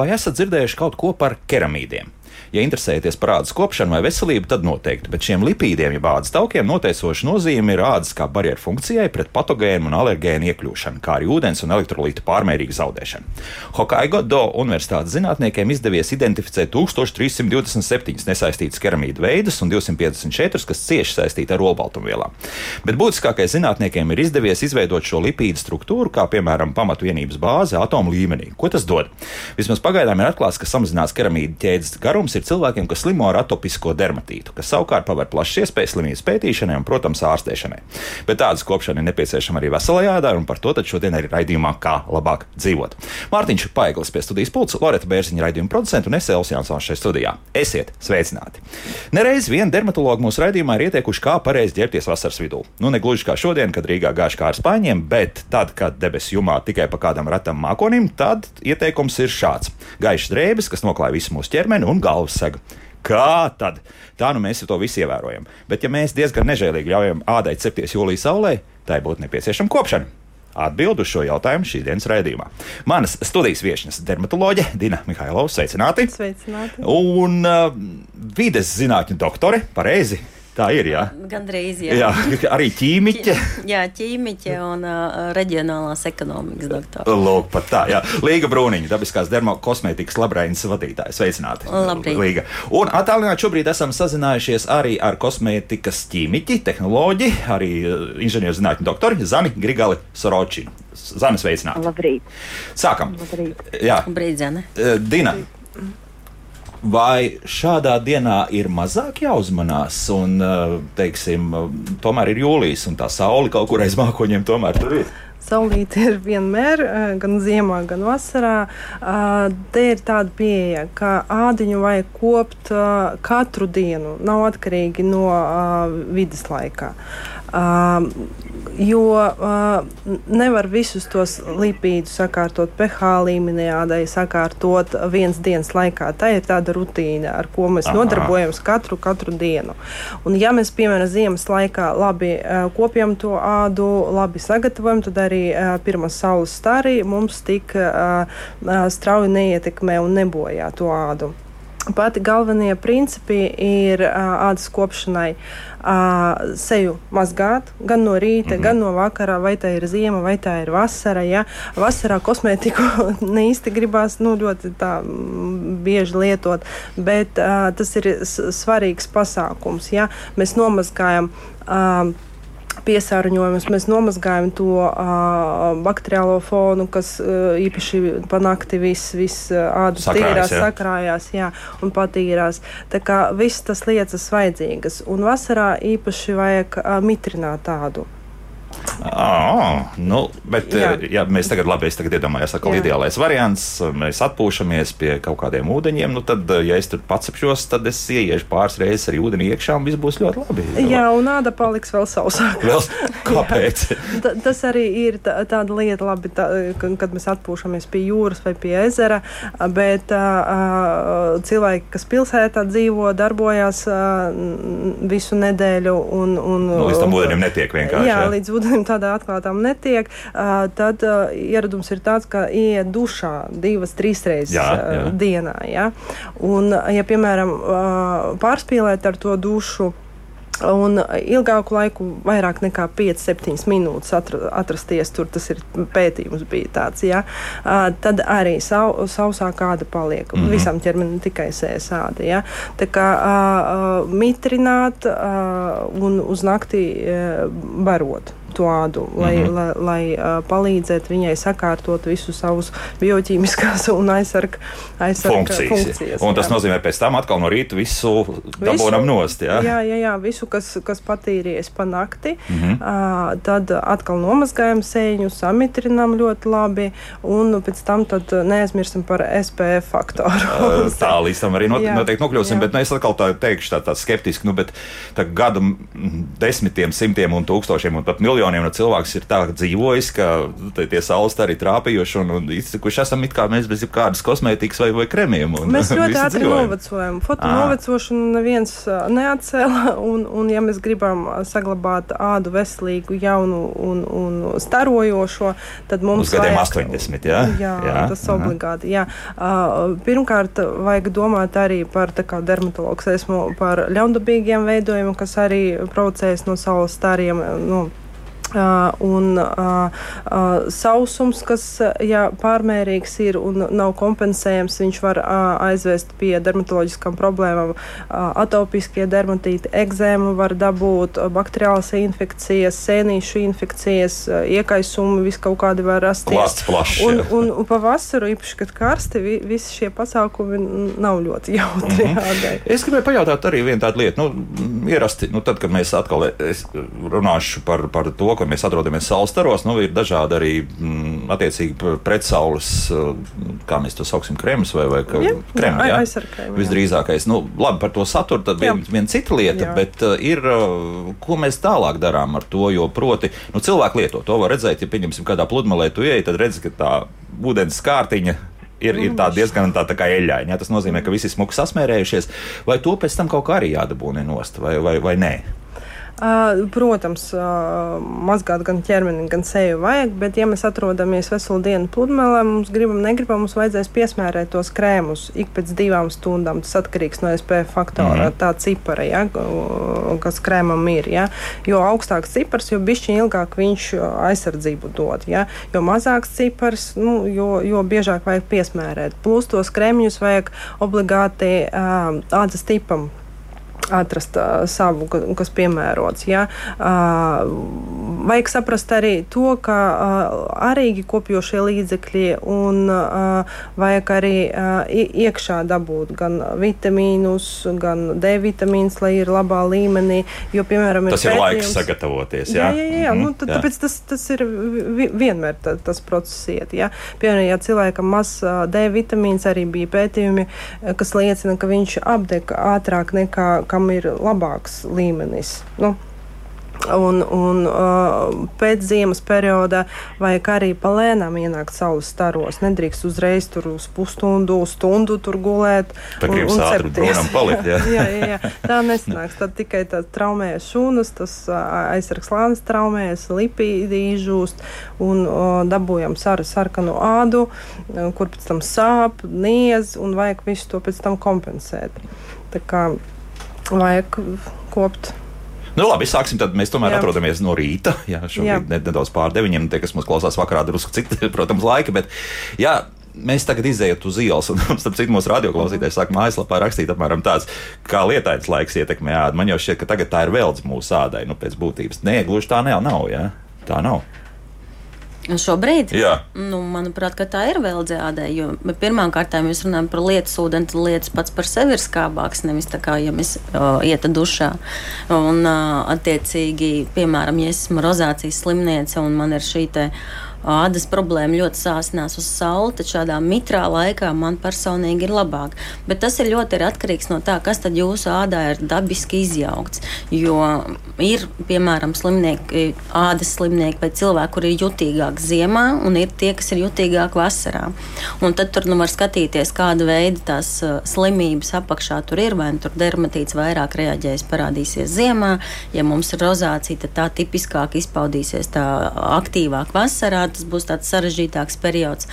Vai esat dzirdējuši kaut ko par keramīdiem? Ja interesējaties par ādas kopšanu vai veselību, tad noteikti. Bet šiem lipīdiem, jeb ādas taukiem, noteicoša nozīme ir ādas kā barjeru funkcijai pret patogēnu un alergēnu iekļūšanu, kā arī ūdens un elektrolītu pārmērīgu zaudēšanu. Hokaido Universitātes zinātniekiem izdevies identificēt 1327 nesaistītas keramīdu veidus un 254, kas cieši saistīti ar olbaltumvielām. Bet būtiskākais zinātniekiem ir izdevies izveidot šo lipīdu struktūru, kā piemēram pamatvienības bāzi atomu līmenī. Ko tas dod? Vismaz pagaidām ir atklāts, ka samazinās keramīdu ķēdes garums ir cilvēkiem, kas slimo ar atopisko dermatītu, kas savukārt paver plašas iespējas slimības pētīšanai un, protams, ārstēšanai. Bet tādas kopšana ir nepieciešama arī veselai ādai, un par to šodien arī raidījumā, kā labāk dzīvot. Mārtiņš Paiglis pie studijas pulca, Loreta Bērziņa raidījuma producenta un es Elsijas Jansons šeit studijā. Esiet sveicināti! Nereiz vien dermatologi mūsu raidījumā ir ieteikuši, kā pareizi ģērbties vasaras vidū. Nu, ne gluži kā šodien, kad Rīgā gāž kā ar spāņiem, bet tad, kad debesu jumā tikai pa kādam ratam mākonim, tad ieteikums ir šāds: gaišs drēbes, kas noklāj visu mūsu ķermeni un galvu segu. Kā tad? Tā nu mēs to visu ievērojam. Bet, ja mēs diezgan nežēlīgi ļaujam ādai cepties jūlijā saulē, tai būtu nepieciešama kopšana. Atbildu šo jautājumu šīs dienas raidījumā. Manas studijas viesnes - dermatoloģe Dina Mihailovs, sveicināti! Sveicināti! Un uh, vides zinātņu doktore, pareizi! Tā ir. Jā, Gan drīz. Jā. jā arī ķīmiķe. jā, ķīmiķe un uh, reģionālās ekonomikas doktora. Lūk, pat tā. Jā. Līga Brūniņa, dabiskās dermokosmētikas labrainas vadītāja. Sveicināti. Labrīt. Līga. Un attālināti šobrīd esam sazinājušies arī ar kosmētikas ķīmiķi, tehnoloģi, arī inženierzinātņu doktori Zani Grigali Soroči. Zani, sveicināti. Labrīt. Sākam. Labrīt. Jā, Labrīt, Zane. Dina. Vai šādā dienā ir mazāk jāuzmanās, un, teiksim, tomēr ir jūlijas, un tā saule kaut kur aiz mākoņiem tomēr tur ir? Saulīte ir vienmēr, gan ziemā, gan vasarā. Te ir tāda pieeja, ka ādiņu vajag kopt katru dienu, nav atkarīgi no vidas laikā. Jo nevar visus tos lipīdus sakārtot pH līmenī, sakārtot viens dienas laikā. Tā ir tāda rutīna, ar ko mēs Aha. nodarbojamies katru, katru dienu. Un, ja mēs, piemēram, ziemas laikā labi kopjam to ādu, labi sagatavojam, tad arī pirmā saules starī mums tik strauji neietekmē un nebojā to ādu. Pati galvenie principi ir uh, ādas kopšanai. Uh, seju mazgāt gan no rīta, mm -hmm. gan no vakara, vai tā ir ziema, vai tā ir vasara. Ja? Vasarā kosmētiku ne īsti gribās nu, ļoti tā, bieži lietot, bet uh, tas ir svarīgs pasākums. Ja? Mēs nomazgājam. Uh, piesārņojumus, mēs nomazgājam to uh, bakteriālo fonu, kas uh, īpaši pa nakti viss vis, ādas tīrās, jā. sakrājās jā, un patīrās. Tā kā viss tas lietas vajadzīgas. Un vasarā īpaši vajag uh, mitrināt tādu. Oh, nu, bet, jā. ja mēs tagad, labi, es tagad iedomājos, ka ideālais variants, mēs atpūšamies pie kaut kādiem ūdeņiem, nu tad, ja es tur pacepšos, tad es ieiešu pāris reizes arī ūdeni iekšā un viss būs ļoti labi. Jā, un āda paliks vēl sausāka. Vēl, kāpēc? Ta, tas arī ir tā, tāda lieta, labi, tā, kad mēs atpūšamies pie jūras vai pie ezera, bet uh, cilvēki, kas pilsētā dzīvo, darbojās uh, visu nedēļu un, un nu, līdz tam ūdenim netiek vienkārši. Jā, jā. līdz ūdenim tādā atklātām netiek, uh, tad uh, ieradums ir tāds, ka ieiet dušā divas, trīs reizes jā, jā. Uh, dienā. Ja? Un, ja, piemēram, uh, pārspīlēt ar to dušu, Un ilgāku laiku, vairāk nekā 5-7 minūtes atrasties tur, tas ir pētījums bija tāds, ja, tad arī sau, sausā kāda paliek. Mm -hmm. Visam ķermenim tikai sēsādi. Ja. Tā kā mitrināt un uz nakti uh, barot to ādu, lai, mm -hmm. lai, lai uh, palīdzētu viņai sakārtot visus savus bioķīmiskās un aizsarg, aizsarg funkcijas. funkcijas. Un tas jā. nozīmē, pēc tam atkal no rīta visu dabūnam nost. Jā, jā, jā, jā visu, kas, kas patīries pa nakti, mm -hmm. uh, tad atkal nomazgājam sēņu, samitrinam ļoti labi, un pēc tam neaizmirstam par SPF faktoru. tā līdz tam arī not, jā, noteikti nokļūsim, jā. bet nu, es atkal tā teikšu tā, tā skeptiski, nu, bet tā gadu desmitiem, simtiem un tūkstošiem un pat miljoniem miljoniem no cilvēks ir tā dzīvojis, ka tie saules arī trāpījuši un, un izcikuši esam it kā mēs bez jebkādas kosmētikas vai, vai kremiem. Un, mēs ļoti ātri novecojam. Foto novecošanu neviens neatcēla, un, un ja mēs gribam saglabāt ādu veselīgu, jaunu un, un starojošo, tad mums Uz gadiem vajag, 80, jā? Jā, jā tas aha. obligāti, jā. Uh, pirmkārt, vajag domāt arī par, tā kā dermatologs esmu, par ļaundabīgiem veidojumiem, kas arī provocējas no saules stariem. Nu, Uh, un uh, uh, sausums, kas, ja pārmērīgs ir un nav kompensējams, viņš var aizvest pie dermatoloģiskām problēmām. Atopiskie dermatīti, ekzēmu var dabūt, bakteriālas infekcijas, sēnīšu infekcijas, iekaisumi, vis kaut kādi var rasties. Plašs. Un, un, un pavasaru, īpaši, kad karsti, vi, visi šie pasākumi nav ļoti jautri. Mm -hmm. Es gribēju pajautāt arī vienu tādu lietu. Nu, ierasti, nu, tad, kad mēs atkal runāšu par, par to, ka mēs atrodamies saules staros, nu, ir dažādi arī mm, attiecīgi pretsaules, mm, kā mēs to sauksim, kremas vai, vai kremi. Jā, aizsarkrēmi. Visdrīzākais. Nu, labi, par to saturu tad viena vien cita lieta, jā. bet uh, ir, uh, ko mēs tālāk darām ar to, jo proti, nu, cilvēki lieto to var redzēt, ja, pieņemsim, kādā pludmalē tu ieej, tad redz, ka tā ūdens kārtiņa ir, ir tā diezgan tā, tā kā eļļaini. Tas nozīmē, ka visi smuki sasmērējušies. Vai to pēc tam kaut kā arī jādabūna nost, vai, vai, vai nē? Protams, mazgāt gan ķermeni, gan seju vajag, bet, ja mēs atrodamies veselu dienu pludmalē, mums gribam, negribam, mums vajadzēs piesmērēt tos krēmus ik pēc divām stundām. Tas atkarīgs no SPF faktora, mm. tā cipara, ja, kas krēmam ir. Ja. Jo augstāks cipars, jo bišķiņ ilgāk viņš aizsardzību dod. Ja. Jo mazāks cipars, nu, jo, jo biežāk vajag piesmērēt. Plus tos krēmiņus vajag obligāti uh, ādas tipam atrast uh, savu, kas piemērots. Ja? Uh, vajag saprast arī to, ka uh, arī kopjošie līdzekļi un uh, vajag arī uh, iekšā dabūt gan vitamīnus, gan D vitamīnus, lai ir labā līmenī. Jo, piemēram, tas ir, ir laiks sagatavoties. Jā, jā, jā, jā. Mm -hmm. nu, tad, jā. tāpēc tas, tas ir vienmēr tā, tas process iet. Ja? Piemēram, ja cilvēkam maz D vitamīns arī bija pētījumi, kas liecina, ka viņš apdeg ātrāk nekā kam ir labāks līmenis. Nu, Un, un uh, pēc ziemas perioda vajag arī palēnām ienākt saules staros. Nedrīkst uzreiz tur uz pusstundu, stundu tur gulēt. Tā kā jūs ātri brūnam palikt, jā. jā, jā, jā. Tā nesanāks. Tad tikai tā traumējas šūnas, tas uh, aizsargs lānis traumējas, lipīdi izžūst un uh, dabūjam sar, sarkanu ādu, uh, kur pēc tam sāp, niez un vajag visu to pēc tam kompensēt. Tā kā vajag kopt Nu, labi, sāksim. Tad mēs tomēr jā. atrodamies no rīta. Jā, šobrīd jā. nedaudz pār deviņiem. Tie, kas mūs klausās vakarā, drusku citi, protams, laika. Bet, jā, mēs tagad izējām uz ielas, un starp citu mūsu radioklausītājiem sāk mājaslapā rakstīt apmēram tāds, kā lietains laiks ietekmē ādu. Man jau šķiet, ka tagad tā ir veldz mūsu ādai, nu, pēc būtības. Nē, gluži tā nav, nav jā? tā nav. Šobrīd, Jā. nu, manuprāt, tā ir vēl dzēdē. Jo pirmkārt, mēs runājam par lietas ūdeni, tad lietas pats par sevi ir skābāks. Nevis tā kā, ja mēs uh, ietam dušā. Un, uh, attiecīgi, piemēram, ja esmu rozācijas slimniece un man ir šī te. Uh, ādas problēma ļoti sāsinās uz sauli, tad šādā mitrā laikā man personīgi ir labāk. Bet tas ir ļoti ir atkarīgs no tā, kas tad jūsu ādā ir dabiski izjaukts. Jo ir, piemēram, slimnieki, ādas slimnieki vai cilvēki, kur ir jutīgāki ziemā, un ir tie, kas ir jutīgāki vasarā. Un tad tur nu var skatīties, kāda veida tās uh, slimības apakšā tur ir, vai nu tur dermatīts vairāk reaģēs, parādīsies ziemā. Ja mums ir rozācija, tad tā tipiskāk izpaudīsies tā aktīvāk vasarā tas būs tāds sarežģītāks periods.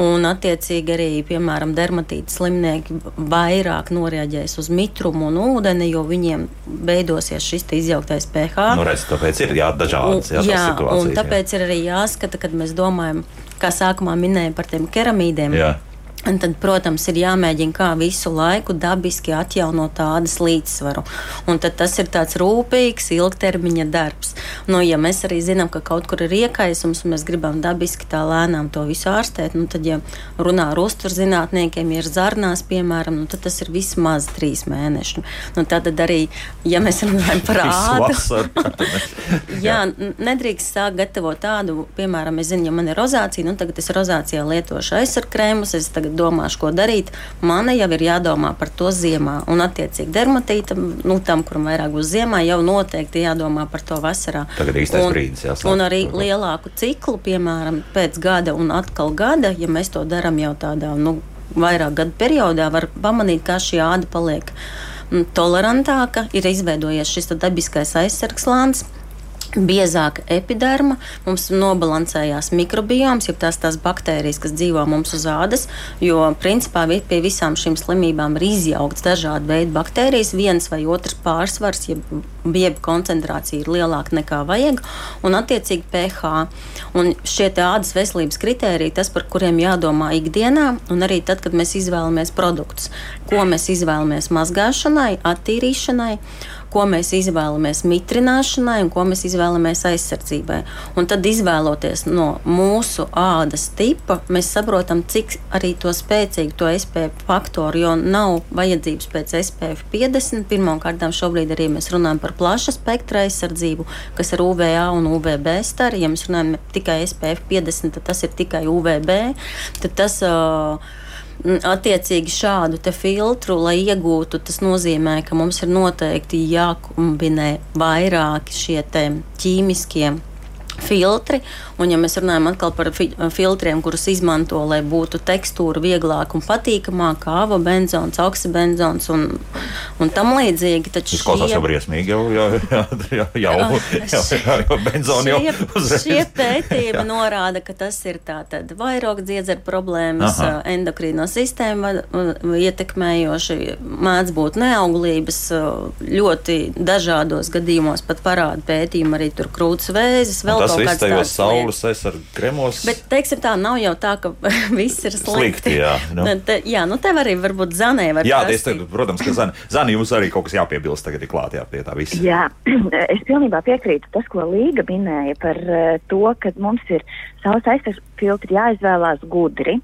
Un, attiecīgi, arī, piemēram, dermatīta slimnieki vairāk noreaģēs uz mitrumu un ūdeni, jo viņiem veidosies šis izjauktais pH. Nu, redz, tāpēc ir jādažādas jā, jā, un tāpēc jā. ir arī jāskata, kad mēs domājam, kā sākumā minēju par tiem keramīdiem. Jā Un tad, protams, ir jāmēģina kā visu laiku dabiski atjaunot tādas līdzsvaru. Un tad tas ir tāds rūpīgs, ilgtermiņa darbs. Nu, ja mēs arī zinām, ka kaut kur ir iekaisums, un mēs gribam dabiski tā lēnām to visu ārstēt, nu, tad, ja runā ar uzturzinātniekiem, ja ir zarnās, piemēram, nu, tad tas ir vismaz trīs mēneši. Nu, tad arī, ja mēs runājam par ādu, jā, nedrīkst sākt gatavot tādu, piemēram, es zinu, ja man ir rozācija, nu, tagad es rozācijā lietošu aizsarkrēmus, es tagad domāšu, ko darīt. Man jau ir jādomā par to ziemā. Un, attiecīgi, dermatītam, nu, tam, kuram vairāk būs ziemā, jau noteikti jādomā par to vasarā. Tagad īstais un, brīdis, jā. Un arī lielāku ciklu, piemēram, pēc gada un atkal gada, ja mēs to darām jau tādā, nu, vairāk gadu periodā, var pamanīt, kā šī āda paliek mm, tolerantāka, ir izveidojies šis dabiskais aizsargslāns biezāka epiderma, mums nobalansējās mikrobioms, jeb tās, tās baktērijas, kas dzīvo mums uz ādas, jo principā pie visām šīm slimībām ir izjaukts dažādi veidi baktērijas, viens vai otrs pārsvars, jeb, jeb koncentrācija ir lielāka nekā vajag, un attiecīgi pH. Un šie ādas veselības kritēriji, tas, par kuriem jādomā ikdienā, un arī tad, kad mēs izvēlamies produktus, ko mēs izvēlamies mazgāšanai, attīrīšanai ko mēs izvēlamies mitrināšanai un ko mēs izvēlamies aizsardzībai. Un tad, izvēloties no mūsu ādas tipa, mēs saprotam, cik arī to spēcīgu to SPF faktoru, jo nav vajadzības pēc SPF 50. Pirmkārt, šobrīd arī mēs runājam par plaša spektra aizsardzību, kas ir UVA un UVB stari. Ja mēs runājam tikai SPF 50, tad tas ir tikai UVB. Tad tas, uh, Attiecīgi šādu filtru, lai iegūtu, tas nozīmē, ka mums ir noteikti jākombinē vairāki šie ķīmiskie filtri. Un, ja mēs runājam par fi filtriem, kurus izmanto, lai būtu tekstūra vieglāka un patīkamāka, ava benzons, oksibenzons un, un tam līdzīgi, tad šie... Tas klausās jau briesmīgi, jau, jā, jā, jā, jau, jau, jā, jau benzoni jau uzreiz. Šie pētījumi norāda, ka tas ir tātad vairāk dziedzera problēmas, Aha. endokrīno sistēmu ietekmējoši, mēdz būt neauglības, ļoti dažādos gadījumos pat parāda pētījumi arī tur krūtas vēzis, vēl tas viss tajos saules aizsardzības kremos. Bet, teiksim, tā nav jau tā, ka viss ir slikti. slikti jā, nu. Te, jā, nu tev arī varbūt zanē var Jā, es tagad, protams, ka zani, zani jums arī kaut kas jāpiebilst tagad ir klāt jā, pie tā visa. Jā, es pilnībā piekrītu tas, ko Līga minēja par uh, to, ka mums ir saules aizsardzības filtri jāizvēlās gudri.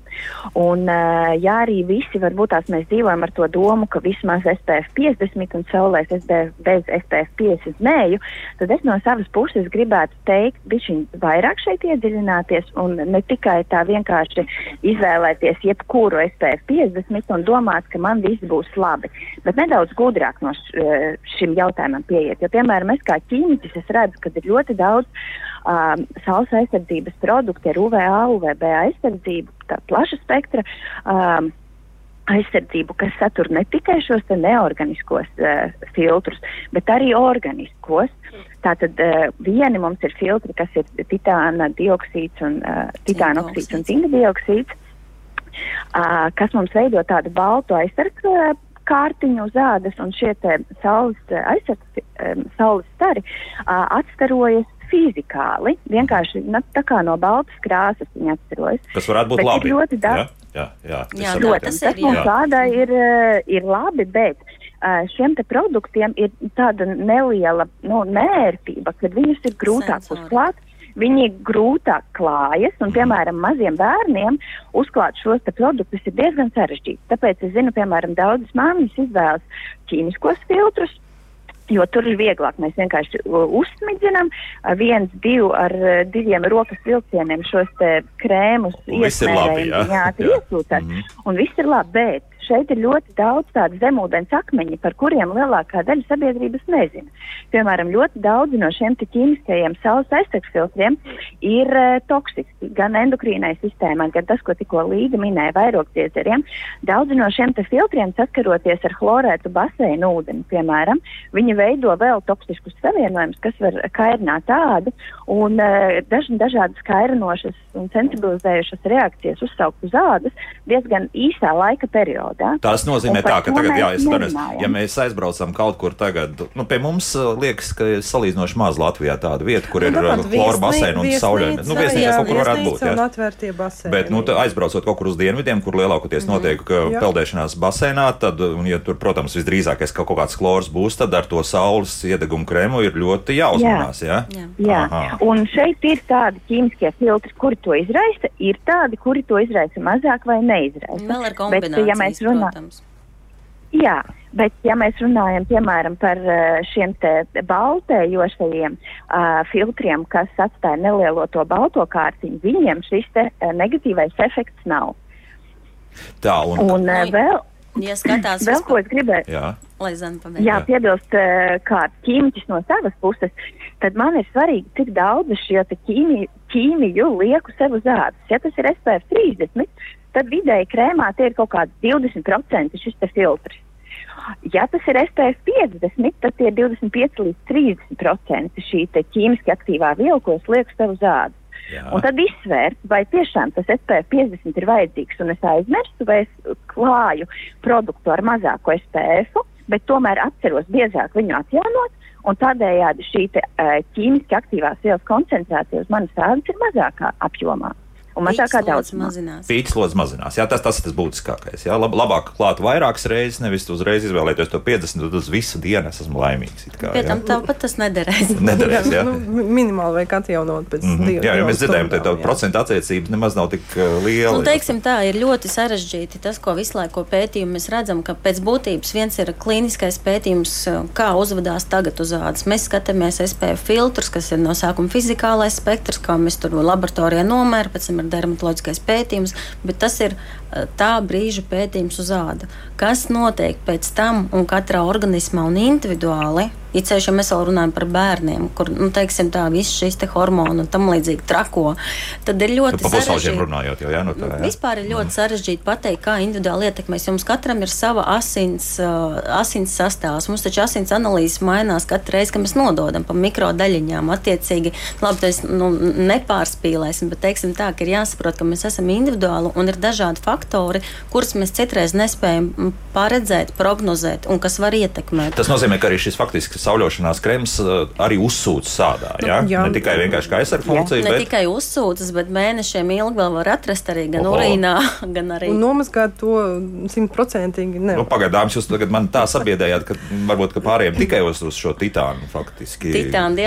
Un, uh, ja arī visi varbūt tās mēs dzīvojam ar to domu, ka vismaz SPF 50 un saulēs SPF, bez SPF 50 mēju, tad es no savas puses gribētu teikt, bišķiņ vairāk šeit iedziļināties un ne tikai tā vienkārši izvēlēties jebkuru SPF 50 un domāt, ka man viss būs labi, bet nedaudz gudrāk no šim jautājumam pieiet. Jo, piemēram, es kā ķīmiķis es redzu, ka ir ļoti daudz um, saules aizsardzības produkti ar UVA, UVB aizsardzību, tā plaša spektra. Um, aizsardzību, kas satur ne tikai šos neorganiskos uh, filtrus, bet arī organiskos. Tātad uh, vieni mums ir filtri, kas ir titāna dioksīds un uh, titāna oksīds un zinga dioksīds, uh, kas mums veido tādu baltu aizsardzību uh, kārtiņu uz ādas, un šie saules aizsardzību, um, saules stari atstarojas fizikāli. Vienkārši nu, tā kā no baltas krāsas viņa atceros. Tas varētu būt bet labi. Ļoti daudz. Jā, jā, jā, jā, jā tas, tas mums tādai ir, eh, ir labi, bet šiem te produktiem ir tāda neliela nu, nērtība, ka viņus ir grūtāk uzklāt. Viņi grūtāk klājas, un, piemēram, maziem bērniem uzklāt šos produktus ir diezgan sarežģīti. Tāpēc es zinu, piemēram, daudzas māmiņas izvēlas ķīmiskos filtrus, Jo tur ir vieglāk. Mēs vienkārši uzsmidzinām viens, divu ar diviem rokas vilcieniem šos krēmus. Viss ir labi. Jā, jā, jā. Mm -hmm. Un viss ir labi. Bet šeit ir ļoti daudz tādu zemūdens akmeņu, par kuriem lielākā daļa sabiedrības nezina. Piemēram, ļoti daudzi no šiem ķīmiskajiem saules aizsardzības filtriem ir uh, toksiski gan endokrīnai sistēmai, gan tas, ko tikko Līga minēja, vairogdziedzeriem. Daudzi no šiem filtriem saskaroties ar chlorētu baseinu ūdeni, piemēram, viņi veido vēl toksiskus savienojumus, kas var kairināt tādu un uh, daž, dažādas kairinošas un sensibilizējušas reakcijas uzsaukt uz ādas diezgan īsā laika periodā valodā. Tas nozīmē tā, ka tagad, jā, es darēs, ja mēs aizbraucam kaut kur tagad, nu, pie mums liekas, ka ir salīdzinoši maz Latvijā tāda vieta, kur nu, ir uh, flora baseina un sauļaini. Nu, viesnīcā kaut kur varētu būt, jā. Bet, nu, aizbraucot kaut kur uz dienvidiem, kur lielākoties mm. notiek jā. peldēšanās baseinā, tad, un, ja tur, protams, visdrīzākais kaut kāds klors būs, tad ar to saules iedegumu krēmu ir ļoti jāuzmanās, jā? Jā, jā. jā. un šeit ir tādi ķīmiskie filtri, kuri to izraisa, ir tādi, kuri to izraisa mazāk vai neizraisa. Vēl ar kombinācijas. Bet, ja mēs runā... protams. Jā, bet ja mēs runājam piemēram par eh, šiem te baltējošajiem uh, filtriem, kas atstāja nelielo to balto kārtiņu, viņiem šis te uh, negatīvais efekts nav. Tā, un, un uh, vēl, ja skatās, vēl ko es gribēju. Jā. Lai zina, pabeigts. Jā, piebilst, uh, kā ķīmiķis no savas puses. tad man ir svarīgi, cik daudz šo ķīmiju, ķīmiju lieku sev uz ādas. Ja tas ir SPF 30, tad vidēji krēmā tie ir kaut kādi 20% šis filtrs. Ja tas ir SPF 50, tad tie ir 25 līdz 30% šī ķīmiski aktīvā viela, ko es lieku sev uz ādas. Jā. Un tad izsvērt, vai tiešām tas SPF 50 ir vajadzīgs, un es aizmirstu, vai es klāju produktu ar mazāko SPF, bet tomēr atceros biežāk viņu atjaunot, un tādējādi šī te, ķīmiski aktīvās vielas koncentrācija uz manas ādas ir mazākā apjomā un mazākā daudzumā. lodz mazinās. Jā, tas, tas ir tas būtiskākais. Jā, Lab, labāk klāt vairākas reizes, nevis uzreiz izvēlēties to 50, tad uz visu dienu es esmu laimīgs. Kā, Pie tam tāpat tas nederēs. Nederēs, jā. nu, minimāli vajag atjaunot pēc Mm -hmm. divām. Jā, jo mēs dzirdējām, ka jā. procentu attiecības nemaz nav tik uh, liela. Nu, teiksim, tā ir ļoti sarežģīti. Tas, ko visu laiku pētījumi mēs redzam, ka pēc būtības viens ir klīniskais pētījums, kā uzvedās tagad uz ādas. Mēs skatāmies SPF filtrus, kas ir no sākuma fizikālais spektrs, kā mēs tur laboratorijā nomēram, pēc tam ir dermatoloģiskais pētījums, bet tas ir eh, tā brīža pētījums uz āda. Kas notiek pēc tam un katrā organismā un individuāli? It sevišķi, ja mēs vēl runājam par bērniem, kur nu, teiksim, tā, viss šīs te hormoni un tam līdzīgi trako, tad ir ļoti pusauģiem sarežģīti. runājot, jau jā, no tā. Nu, Jā. vispār ir ļoti sarežģīti pateikt, kā individuāli ietekmēs. Jums katram ir sava asins, uh, asins sastāvs. Mums taču asins analīzes mainās katru reizi, kad mēs nododam pa mikrodaļiņām. Attiecīgi, labi, tas nu, nepārspīlēsim, bet teiksim tā, ka ir jāsaprot, ka mēs esam individuāli un ir dažādi faktori, kurus mēs citreiz nespējam mm, paredzēt, prognozēt un kas var ietekmēt. Tas nozīmē, ka arī šis faktiski sauļošanās krēms uh, arī uzsūc sādā. Ja? jā. Ne tikai vienkārši kā aizsardz funkcija, Ne bet tikai uzsūcas, bet mēnešiem ilgi vēl var atrast arī gan Oho. urīnā, gan arī. Un nomazgāt to simtprocentīgi Nu, pagaidām jūs tagad man tā sabiedējāt, ka varbūt ka pārējiem tikai uz, uz šo titānu faktiski. Titāna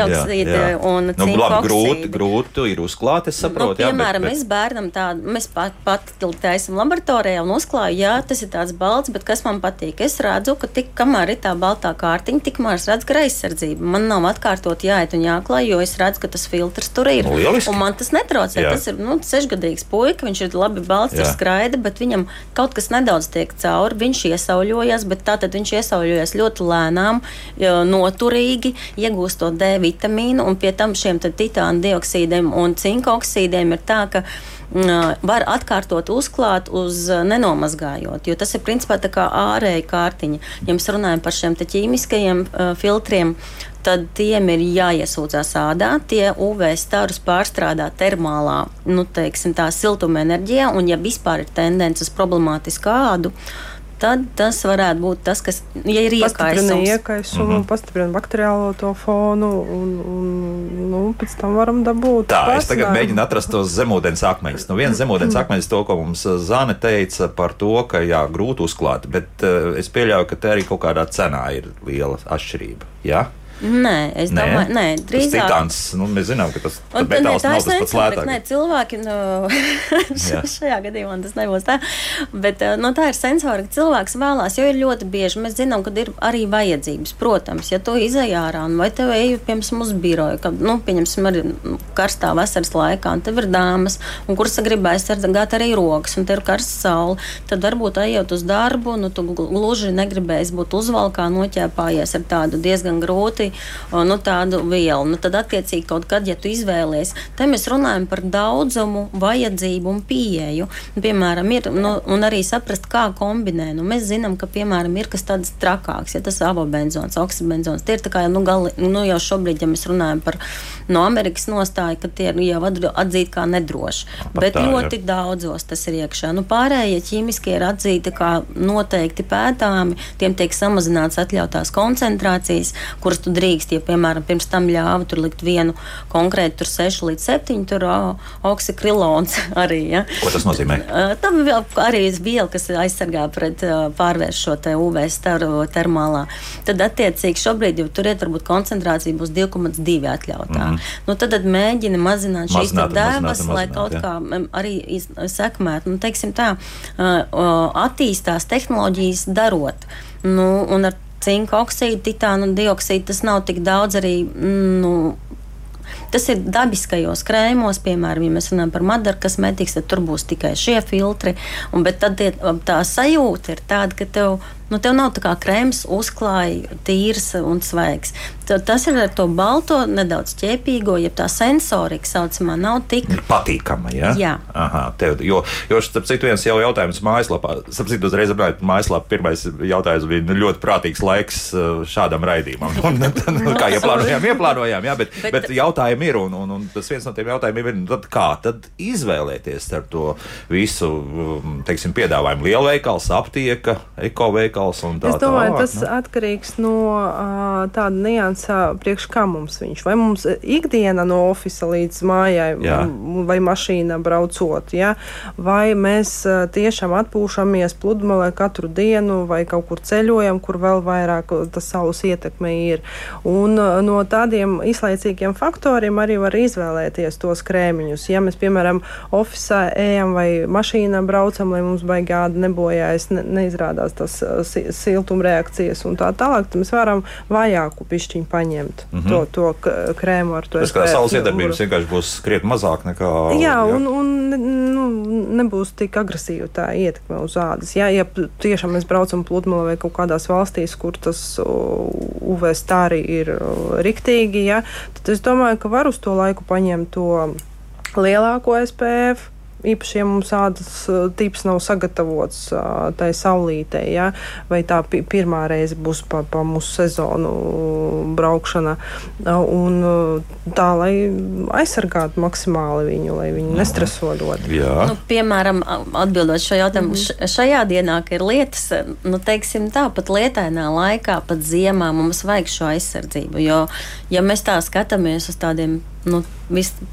jā. un nu, labi, grūti, grūti ir uzklāt, es saprotu. nu, jā, piemēram, bet, mēs bērnam tādu, mēs pat, pat taisam laboratorijā un uzklājam, jā, tas ir tāds balts, bet kas man patīk? Es redzu, ka tik, kamēr ir tā baltā kārtiņa, tikmēr es redzu greizsardzību. Man nav atkārtot jāiet un jāklāj, jo es redzu, ka tas filtrs tur ir. Nu, lieliski. Un man tas netraucē. Jā. Tas ir nu, sešgadīgs puika, viņš ir labi balts, ir skraida, bet viņam kaut kas nedaudz tiek cauri. Viņš iesauļojas, bet tātad viņš iesauļojas ļoti lēnām, noturīgi, iegūstot D vitamīnu, un pie tam šiem titāna dioksīdiem un cinka oksīdiem ir tā, ka var atkārtot uzklāt uz nenomazgājot, jo tas ir principā tā kā ārēja kārtiņa. Ja mēs runājam par šiem ķīmiskajiem filtriem, tad tiem ir jāiesūdzās ādā, tie UV starus pārstrādā termālā, nu, teiksim, tā siltuma enerģijā, un ja vispār ir tendence uz problemātisku ādu, tad tas varētu būt tas, kas ja ir Pastiprina iekaisums. iekaisumu, mm Mhm. -hmm. pastiprina bakteriālo to fonu, un, un nu, pēc tam varam dabūt. Tā, es tagad mēģinu atrast tos zemūdens akmeņus. Nu, viens zemūdens akmeņus, to, ko mums uh, Zāne teica par to, ka jā, grūti uzklāt, bet uh, es pieļauju, ka te arī kaut kādā cenā ir liela atšķirība. Jā? Nē, es domāju, nē, tas drīzāk. titāns, nu, mēs zinām, ka tas Un, tas metāls tā nav tas pats nesaprotu, nē, cilvēki, nu, Jā. šajā gadījumā tas nebūs tā. Bet nu, tā ir sensori, ka cilvēks vēlās, jo ir ļoti bieži mēs zinām, ka ir arī vajadzības. Protams, ja tu izej ārā un vai tev ej, piemēram, uz biroju, ka, nu, pieņemsim, arī karstā vasaras laikā, un tev ir dāmas, un kuras grib aizsargāt arī rokas, un te ir karsta saule, tad varbūt ejot uz darbu, nu, tu gluži negribēsi būt uzvalkā, noķēpājies ar tādu diezgan grūti, o, nu, tādu vielu. Nu, tad, attiecīgi, kaut kad, ja tu izvēlies, te mēs runājam par daudzumu, vajadzību un pieeju. Piemēram, ir, nu, un arī saprast, kā kombinē. Nu, mēs zinām, ka, piemēram, ir kas tāds trakāks, ja tas avobenzons, oksibenzons. Tie ir kā, nu, gali, nu, jau šobrīd, ja mēs runājam par no Amerikas nostāju, ka tie ir jau atzīti kā nedroši. Pat Bet tā, jā. ļoti daudzos tas ir iekšā. Nu, pārējie ķīmiskie ir atzīti kā noteikti pētāmi, tiem tiek samazināts atļautās koncentrācijas, kuras tu drīkst, ja, piemēram, pirms tam ļāva tur likt vienu konkrētu, tur 6 līdz 7, tur oksikrilons arī. Ja. Ko tas nozīmē? Tam arī ir viela, kas aizsargā pret pārvērst šo te UV staru termālā. Tad, attiecīgi, šobrīd jau tur ir varbūt koncentrācija būs 2,2 atļautā. Mm. Nu, tad, tad mēģina mazināt šīs un lai kaut jā. kā arī sekmētu. Nu, teiksim tā, attīstās tehnoloģijas darot. Nu, un ar cinka oksīdu, titānu dioksīdu tas nav tik daudz arī. mm, Nu, Tas ir dabiskajos krēmos, piemēram, ja mēs runājam par madaru kosmētiku, tad tur būs tikai šie filtri. Un, bet tad tie, tā sajūta ir tāda, ka tev nu, tev nav tā kā krēms uzklāja tīrs un svaigs. Tad tas ir ar to balto, nedaudz ķēpīgo, ja tā sensorika saucamā nav tik patīkama. Ja? Jā, Aha, tev, jo, jo starp citu, viens jau jautājums mājaslapā, starp citu, uzreiz runājot par mājaslapu, pirmais jautājums bija nu, ļoti prātīgs laiks uh, šādam raidījumam. Un, nu, kā ieplānojām, ieplānojām, jā, bet, bet, bet jautājumi ir, un, un, un tas viens no tiem jautājumiem ir, nu, tad kā tad izvēlēties starp to visu, um, teiksim, piedāvājumu lielveikals, aptieka, ekoveikals un tā Es domāju, tālāk, tas nu? atkarīgs no tāda nianses, priekš kā mums viņš. Vai mums ikdiena no oficiāla līdz mājai, Jā. vai mašīna braucot, ja? vai mēs tiešām atpūšamies pludmalē katru dienu, vai kaut kur ceļojam, kur vēl vairāk tas saules ietekme ir. Un no tādiem izlaicīgiem faktoriem arī var izvēlēties tos krēmiņus. Ja mēs, piemēram, oficiālā ejam vai mašīnā braucam, lai mums baigādi nebojājas, ne, neizrādās tas uh, si- siltumreakcijas un tā tālāk, tad mēs varam vājāku pišķiņu paņemt mm -hmm. to, to krēmu ar to. Tas, SPF saules iedarbības vienkārši būs krietni mazāk nekā. Jā, un, un nu, nebūs tik agresīva tā ietekme uz ādas. Jā, ja tiešām mēs braucam pludmalē vai kaut kādās valstīs, kur tas uh, UV stāri ir uh, riktīgi, jā, tad es domāju, ka var uz to laiku paņemt to lielāko SPF. Īpaši, ja mums ādas tips nav sagatavots tai saulītei, ja, vai tā pi pirmā reize būs pa, pa mūsu sezonu braukšana, un tā, lai aizsargātu maksimāli viņu, lai viņi nestreso ļoti. Jā. Nu, piemēram, atbildot šo jautājumu, mm -hmm. šajā dienā, kad ir lietas, nu, teiksim, tā pat lietainā laikā, pat ziemā mums vajag šo aizsardzību. Jo, ja mēs tā skatāmies uz tādiem nu,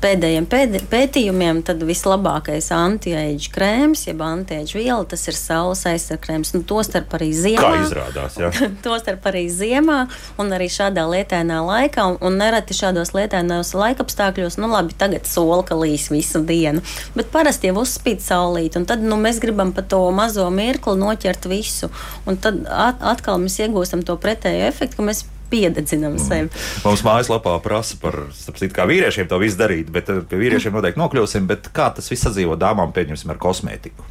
pēdējiem pēd, pētījumiem, tad vislabākais anti-age krēms, jeb anti-age viela, tas ir saules aizsargkrēms. Nu, Tostarp arī ziemā. Kā izrādās? Jā. Tostarp arī ziemā, un arī šādā lietainā laikā, un, un nereti šādos lietainos laikapstākļos, nu labi, tagad sola kalīs visu dienu, bet parasti jau uzspīd saulīt, un tad nu, mēs gribam pa to mazo mirkli noķert visu, un tad at, atkal mēs iegūstam to pretējo efektu, ka mēs piededzinām sevi. Mums mājaslapā prasa par, citu, kā vīriešiem to visu darīt, bet eh, pie vīriešiem noteikti nokļūsim. Bet kā tas viss sadzīvo dāmām, pieņemsim, ar kosmētiku?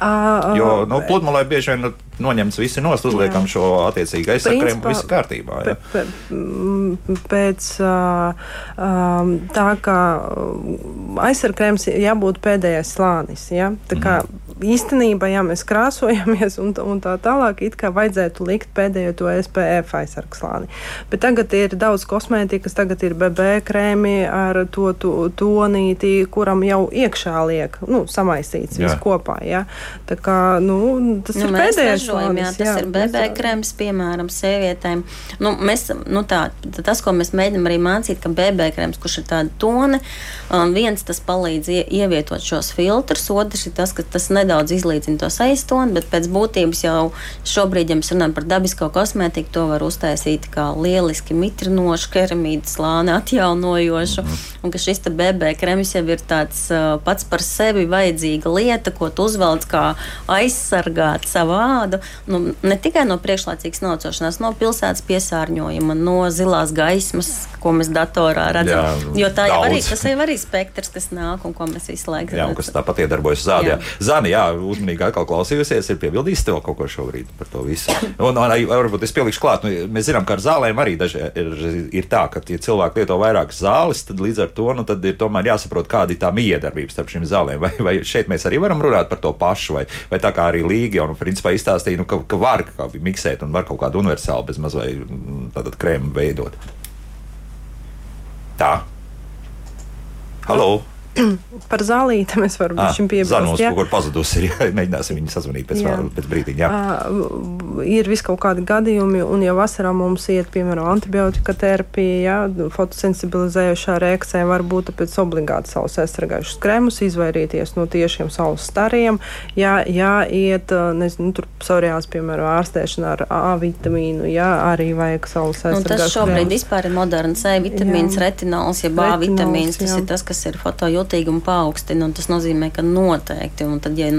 À, Jo nu, pludmalē bieži vien noņemts visi nost, uzliekam Jā. šo attiecīgi aizsakrējumu, Principā- viss kārtībā. Jā. Pēc tā, ka aizsargājums jābūt pēdējais slānis. Ja? Tā kā īstenībā, ja mēs krāsojamies un, un tā tālāk, it kā vajadzētu likt pēdējo to SPF aizsargu slāni. Bet tagad ir daudz kosmētikas, tagad ir BB krēmi ar to tu, tonīti, kuram jau iekšā liek, nu, samaisīts viss kopā. Ja? Tā kā, nu, tas Nu, ir pēdējais ražojam, jā, tas ir BB mēs- krēms, piemēram, sievietēm. Nu, mēs, nu, tā, tas, ko mēs mēģinām arī mācīt, ka BB krēms, kurš ir tāda tone, viens tas palīdz ie, ievietot šos filtrus, otrs ir tas, ka tas nedaudz izlīdzina to aiztoni, bet pēc būtības jau šobrīd, ja mēs runājam par dabisko kosmētiku, to var uztaisīt kā lieliski mitrinošu, keramīdu slāni atjaunojošu, un ka šis te BB krēms jau ir tāds uh, pats par sevi vajadzīga lieta, ko tu uzvelc kā aizsargāt savu ādu, nu, ne tikai no priekšlaicīgas nocošanās, no pilsētas piesārņojuma, no zilās gaismas, ko mēs datorā redzam. Jā, jo tā jau arī, daudz. tas jau arī spektrs, kas nāk un ko mēs visu laiku Jā, un kas tāpat iedarbojas. Jā. Zani, jā, uzmanīgi atkal klausījusies, ir piebildījis tev kaut ko šobrīd par to visu. Un, un arī, varbūt es pielikšu klāt, nu, mēs zinām, ka ar zālēm arī daži ir, ir tā, ka, ja cilvēki lieto vairākas zāles, tad līdz ar to, nu, ir tomēr jāsaprot, kāda ir tā miedarbība starp šīm zālēm. Vai, vai šeit mēs arī varam runāt par to pašu, vai, vai tā kā arī Līga un, principā, izstāstīja, nu, ka, ka var kā miksēt un var kaut kādu universālu bez maz vai mm, krēmu veidot. Tā. Halo! Par zālītēm es varu Ah, šim piebilst. Zanos jā. kaut kur pazudusi. ir, jā, Mēģināsim viņu sazvanīt pēc, Jā. vēl, pēc brīdiņa. Jā. Uh, ir vis kaut kādi gadījumi, un ja vasarā mums iet, piemēram, antibiotika terapija, ja, fotosensibilizējošā reakcija, var būt pēc obligāti saules aizsargājušas krēmus, izvairīties no tiešiem saules stariem. Ja, ja iet, uh, nezinu, tur psoriās, piemēram, ārstēšana ar A vitamīnu, ja arī vajag saules aizsargājušas tas šobrīd vispār ir moderns C vitamīns, Jā. retinols, jeb A vitamīns. Tas jā. ir tas, kas ir fotojūtas jutīgumu paaugstina, un tas nozīmē, ka noteikti, un tad, ja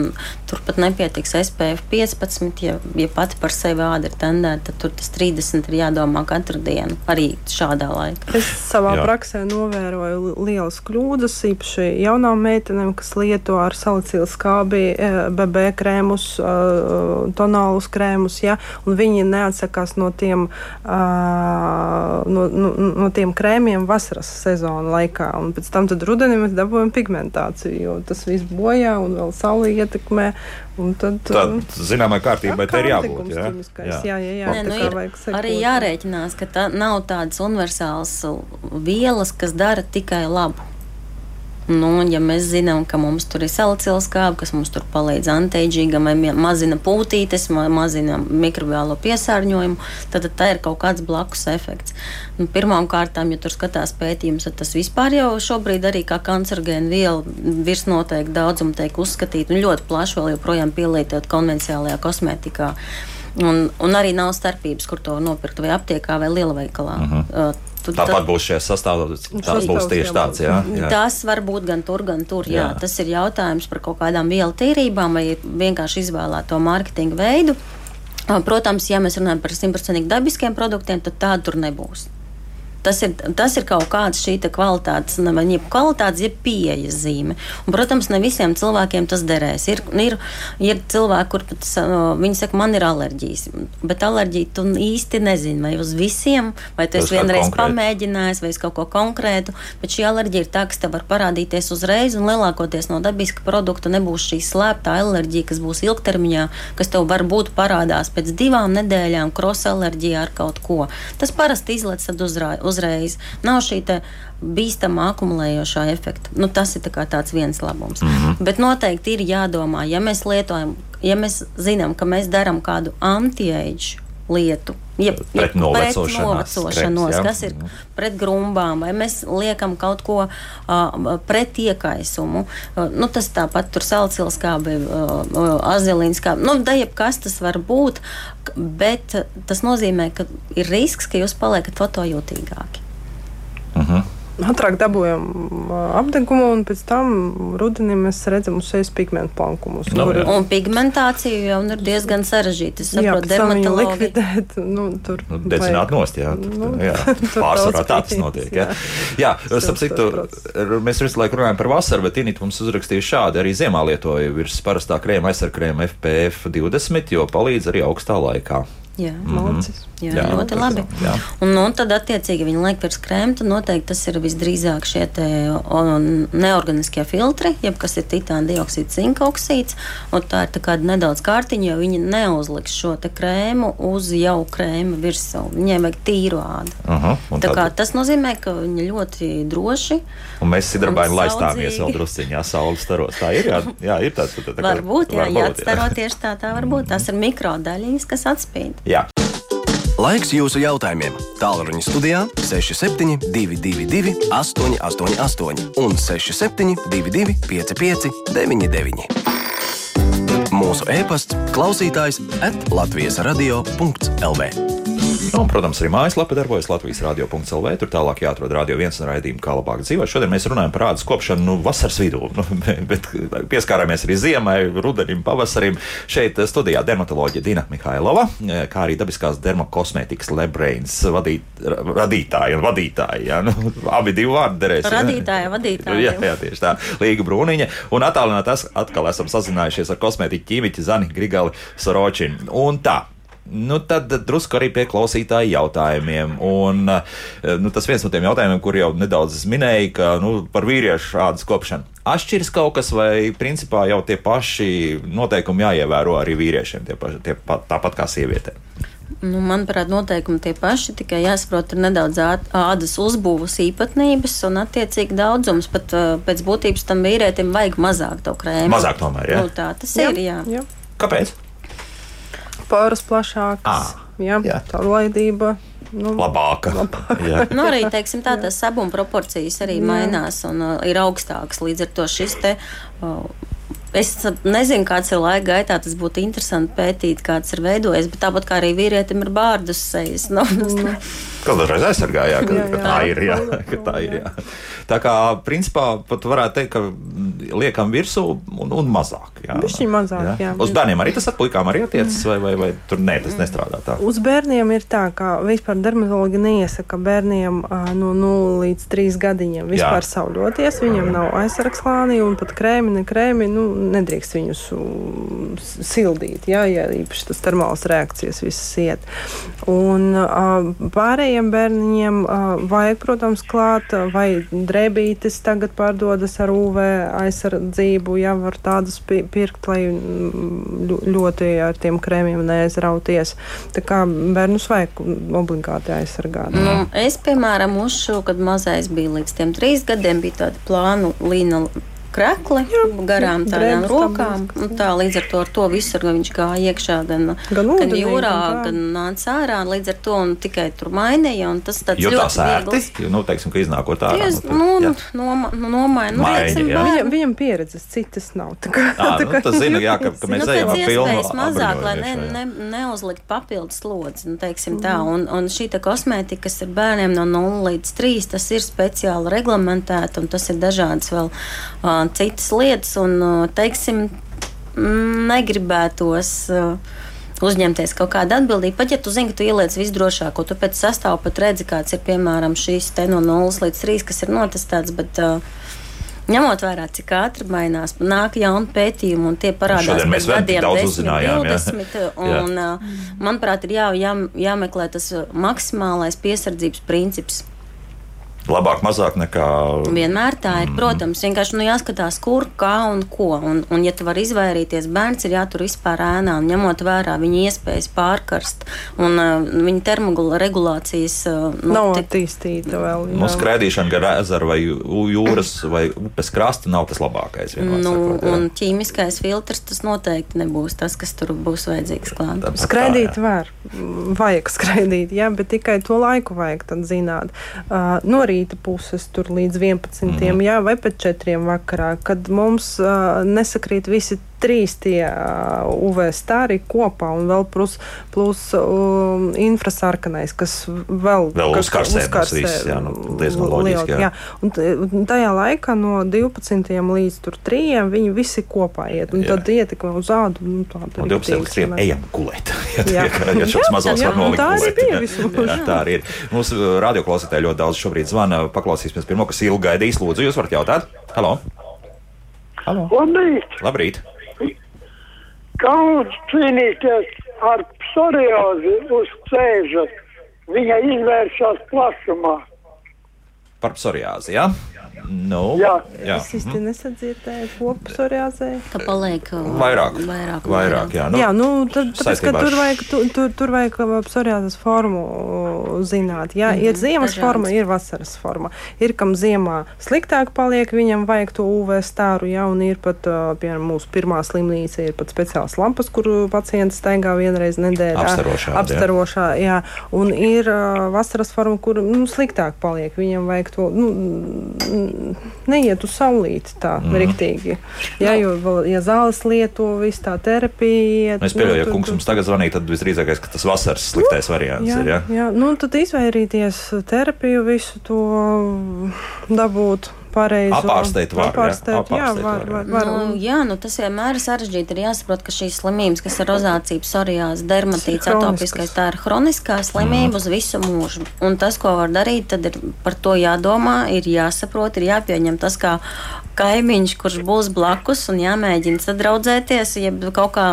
turpat nepietiks SPF 15, ja, ja pati par sevi āda ir tendēta, tad tur tas 30 ir jādomā katru dienu, arī šādā laikā. Es savā Jā. praksē novēroju lielas kļūdas, īpaši jaunām meitenēm, kas lieto ar salicīlu skābi, BB krēmus, tonālus krēmus, ja, un viņi neatsakās no tiem, no, no, no tiem krēmiem vasaras sezona laikā, un pēc tam tad rudenī mēs dabūjam pigmentāciju, jo tas viss bojā un vēl sauli ietekmē. Tad, tad zināmā kārtībai tā ir jābūt. Jā, jā, jā. jā, jā Nē, nu, ir arī jārēķinās, ka tā nav tādas universālas vielas, kas dara tikai labu. Nu, ja mēs zinām, ka mums tur ir salicils skābi, kas mums tur palīdz antiģīgam, mazina pūtītes, mazina mikrobiālo piesārņojumu, tad tā ir kaut kāds blakus efekts. Nu, Pirmkārt, ja tur skatās pētījums, tad tas vispār jau šobrīd arī kā kancerogēna viela virs noteikti daudzuma tiek uzskatīta un ļoti plaši vēl joprojām pielietot konvencionālajā kosmētikā. Un, un arī nav starpības, kur to nopirkt vai aptiekā vai lielveikalā. Uh mhm. -huh. Tad, Tāpat būs šie sastāvdaļas. Tas būs tieši tāds. Jā, jā. Tas var būt gan tur, gan tur. Jā. Jā. Tas ir jautājums par kaut kādām vielu tīrībām vai vienkārši izvēlēto mārketinga veidu. Protams, ja mēs runājam par simtprocentīgi dabiskiem produktiem, tad tāda tur nebūs. Tas ir, tas ir kaut kāds šī kvalitātes, ne kvalitātes, jeb pieejas zīme. Un, protams, ne visiem cilvēkiem tas derēs. Ir, ir, ir cilvēki, kur pat, viņi saka, man ir alerģijas, bet alerģija tu īsti nezini, vai uz visiem, vai tu esi vienreiz pamēģinājis, vai uz kaut ko konkrētu. Bet šī alerģija ir tā, kas tev var parādīties uzreiz, un lielākoties no dabiska produkta nebūs šī slēptā alerģija, kas būs ilgtermiņā, kas tev varbūt parādās pēc divām nedēļām, krosa alerģija ar kaut ko. Tas parasti izlaiž uzreiz uzreiz. Nav šī bīstama akumulējošā efekta. Nu, tas ir tā tāds viens labums. Mm -hmm. Bet noteikti ir jādomā, ja mēs lietojam, ja mēs zinām, ka mēs darām kādu anti-age lietu. Ja, pret novecošanos, kreps, kas ir pret grumbām, vai mēs liekam kaut ko uh, pret iekaisumu. Uh, nu, tas tāpat tur salcilskābi, uh, azilīnskābi, nu, da jebkas tas var būt, bet tas nozīmē, ka ir risks, ka jūs paliekat fotojūtīgāki. Uh mhm. -huh ātrāk dabūjam apdegumu, un pēc tam rudenī mēs redzam uz sejas pigmentu plankumus. No, nu, jā. un pigmentācija jau ir diezgan sarežģīta. Es saprotu, dermatologi. likvidēt, nu, tur. Nu, dedzināt nost, jā. Nu, jā. Pārsvarā tā tas notiek. Jā, jā. jā starp citu, mēs visu laiku runājam par vasaru, bet Init mums uzrakstīja šādi. Arī ziemā lietoja virs parastā krēma aizsarkrēma FPF 20, jo palīdz arī augstā laikā. Jā, mm -hmm. Jā, jā, ļoti labi. Jā. Un, un tad, attiecīgi, viņi liek virs krēma. Tad noteikti tas ir visdrīzāk šie neorganiskie filtri, jeb kas ir titāna dioksīds, zinka oksīds. Tā ir tā nedaudz kārtiņa, jo viņi neuzliks šo krēmu uz jau krēma virsmu. Viņiem vajag tīru ādu. Uh -huh, tā kā, tas nozīmē, ka viņi ļoti droši. Un mēs sidrabaini laistāmies vēl drusciņā, saules staros. Tā ir, jā, jā ir tāds. Tā, tā, varbūt, jā, jā, atstaro tieši tā, tā var būt. Tas ir mikrodaļiņas, kas atspīd. Jā. Laiks jūsu jautājumiem. Tālruņa studijā 6722, 888, un 6722, 55, 99. Mūsu e-pasts, klausītājs, atlatvijas radio.lv. Nu, un, protams, arī mājaslapa darbojas Latvijas radio.cl. Tur tālāk jāatrod radio viens un raidījumu, kā labāk dzīvot. Šodien mēs runājam par ādas kopšanu nu, vasaras vidū, nu, bet pieskārāmies arī ziemai, rudenim, pavasarim. Šeit studijā dermatoloģija Dina Mihailova, kā arī dabiskās dermakosmētikas Lebrains vadīt, radītāja un vadītāja. Ja? Nu, abi divi vārdi derēs. Radītāja, vadītāja. Jā, jā, tieši tā. Līga Brūniņa. Un attālināti atkal esam sazinājušies ar kosmētiķu ķīmiķi Zani Grigali Soročinu. Un tā. Nu, tad drusku arī pie klausītāju jautājumiem. Un, eh, nu, tas viens no tiem jautājumiem, kur jau nedaudz minēja, ka nu, par vīriešu ādas kopšanu. Atšķiras kaut kas, vai principā jau tie paši noteikumi jāievēro arī vīriešiem, tie paši, tie, tāpat kā sievietēm? Nu, manuprāt, noteikumi tie paši, tikai jāsaprot, ir nedaudz ādas uzbūves īpatnības un, attiecīgi, daudzums. Pat uh, pēc būtības tam vīrietim vajag mazāk to krēmu. Mazāk tomēr, jā. Nu, tā tas jā. ir, jā. jā. Kāpēc? Poras plašākas, ah, jā, jā. caurlaidība. Nu, labāka. labāka. nu, arī teiksim, tā, tās sabuma proporcijas arī jā. mainās un uh, ir augstākas. Līdz ar to šis te, uh, Es nezinu, kāds ir laika gaitā. Tas būtu interesanti pētīt, kāds ir veidojies. Bet tāpat kā arī vīrietim ir bārdus sejas. Nu, mm. Kādreiz aizsargājā, ka, jā, jā. ka tā ir. Jā, ka tā ir jā. Tā kā principā pat varētu teikt, ka liekam virsū un, un mazāk. Jā, Bišķiņ mazāk. Jā. Jā. Uz bērniem arī tas ar puikām arī attiecas, vai, vai, vai tur nē, tas nestrādā tā? Uz bērniem ir tā, ka vispār dermatologi neiesaka bērniem no 0 līdz 3 gadiņiem vispār jā. sauļoties. Viņam nav aizsargslāni un pat krēmi, ne krēmi. Nu, nedrīkst viņus sildīt, jā, ja īpaši tas termālas reakcijas visas iet. Un pārējiem bērniņiem vajag, protams, klāt vai drēbītes tagad pārdodas ar UV aizsardzību, jā, var tādas pirkt, lai ļoti ar tiem krēmiem neaizrauties. Tā kā bērnus vajag obligāti aizsargāt. Nu, es, piemēram, uzšu, kad mazais bija līdz tiem trīs gadiem, bija tāda plānu līna krekli jā, garām tādām rokām. Tā, līdz ar to, ar to visur viņš gāja iekšā gan, gan, ūdenī, gan jūrā, gan, gan nāca ārā. Līdz ar to tikai tur mainīja. Tas tāds jo ļoti viegls. Nu, teiksim, ka iznākot ārā. Jūs, nu, nu, noma, nu, nomaina. Nu, Maini, viņam, viņam pieredzes citas nav. Tā kā, à, tā kā, nu, tas zina, jā, ka, ka mēs nu, ejam ar pilnu. mazāk, lai ne, ne, neuzlikt papildus slodzi. Nu, teiksim, tā. Un, un šī kosmētika, kas ir bērniem no 0 līdz 3, tas ir speciāli reglamentēta un tas ir dažādas vēl uh, citas lietas, un, teiksim, negribētos uzņemties kaut kādu atbildību. Pat ja tu zini, ka tu ieliec visdrošāko, tu pēc sastāvā pat redzi, kāds ir piemēram šīs te no 0 līdz 3, kas ir notestēts. Bet, uh, Ņemot vērā, cik ātri mainās, nāk jauni pētījumi, un tie parādās pēc gadiem, 10, 20. Jā. Un, jā. manuprāt, ir jā, jā, jāmeklē tas maksimālais piesardzības princips. Labāk, mazāk nekā. Vienmēr tā ir. Mm. Protams, vienkārši nu, jāskatās, kur, kā un ko. Un, un ja tu vari izvairīties, bērns ir jātur vispār ēnā, ņemot vērā viņa iespējas pārkarst un uh, viņa termoregulācijas. Uh, nu, nav attīstīta vēl. Jā. Nu, skrēdīšana gar ezeru vai jūras vai upes krasta nav tas labākais. Nu, sakot, un ķīmiskais filtrs tas noteikti nebūs tas, kas tur būs vajadzīgs klāt. Skraidīt var, vajag skraidīt, jā, bet tikai to laiku vajag tad zināt. Uh, no rīta puses, tur līdz 11. Mm. Jā, vai pēc 4. vakarā, kad mums uh, nesakrīt visi trīs tie UV stāri kopā un vēl plus, plus um, infrasarkanais, kas vēl, vēl kas, uzkarsē, uzkarsē viss, jā, nu, diezgan loģiski. Jā. Jā. Un tajā laikā no 12. līdz 3. viņi visi kopā iet, un jā. tad ietekme uz ādu. Nu, no 12. līdz 3. ejam gulēt, ja, jā. ja, ja šāds mazos var nolikt. Tā arī bija visu. Jā, tā arī ir. Mūsu radioklausītāji ļoti daudz šobrīd zvana. Paklausīsimies pirmo, kas ilgi gaidīs. Lūdzu, jūs varat jautāt? Halo! Halo. Labrīt! Labrīt! Kā cīnīties ar psoriāzi uz cēža? Viņa izvēršas plašumā. Par psoriāzi, jā? Ja? Nu, jā, jā. Es īsti mhm. nesadzirdēju, koku psoriāzē. Ka paliek uh, vairāk. Vairāk, vairāk jā. Nu, jā, nu, tad, tāpēc, ka tur vajag, tu, tur, tur vajag uh, psoriāzes formu uh, zināt. Jā, mm -hmm. ir ziemas Dažādas. forma, ir vasaras forma. Ir, kam ziemā sliktāk paliek, viņam vajag to UV stāru, jā, un ir pat, piemēram, mūsu pirmā slimnīca ir pat speciāls lampas, kur pacients staigā vienreiz nedēļā. Apstarošā. Apstarošā, jā. jā. Un ir uh, vasaras forma, kur nu, sliktāk paliek, viņam vajag to, nu, neiet uz saulīti tā mm. riktīgi. Jā, jo, ja zāles lieto, viss tā terapija. Nu, es pieļauju, nu, ja kungs mums tagad zvanīja, tad visdrīzākais, ka tas vasaras sliktais nu, variants jā, ir. Jā, jā. Nu, tad izvairīties terapiju visu to dabūt pareizi apārstēt. Var, apārstēt, jā, apārstēt, jā, var, var, var. Nu, jā, nu, tas vienmēr ir sarežģīti. Ir jāsaprot, ka šīs slimības, kas ir rozācija, psoriāze, dermatīts, atopiskais, tā ir hroniskā slimība mm. uz visu mūžu. Un tas, ko var darīt, tad ir par to jādomā, ir jāsaprot, ir jāpieņem tas kā kaimiņš, kurš būs blakus un jāmēģina sadraudzēties, ja kaut kā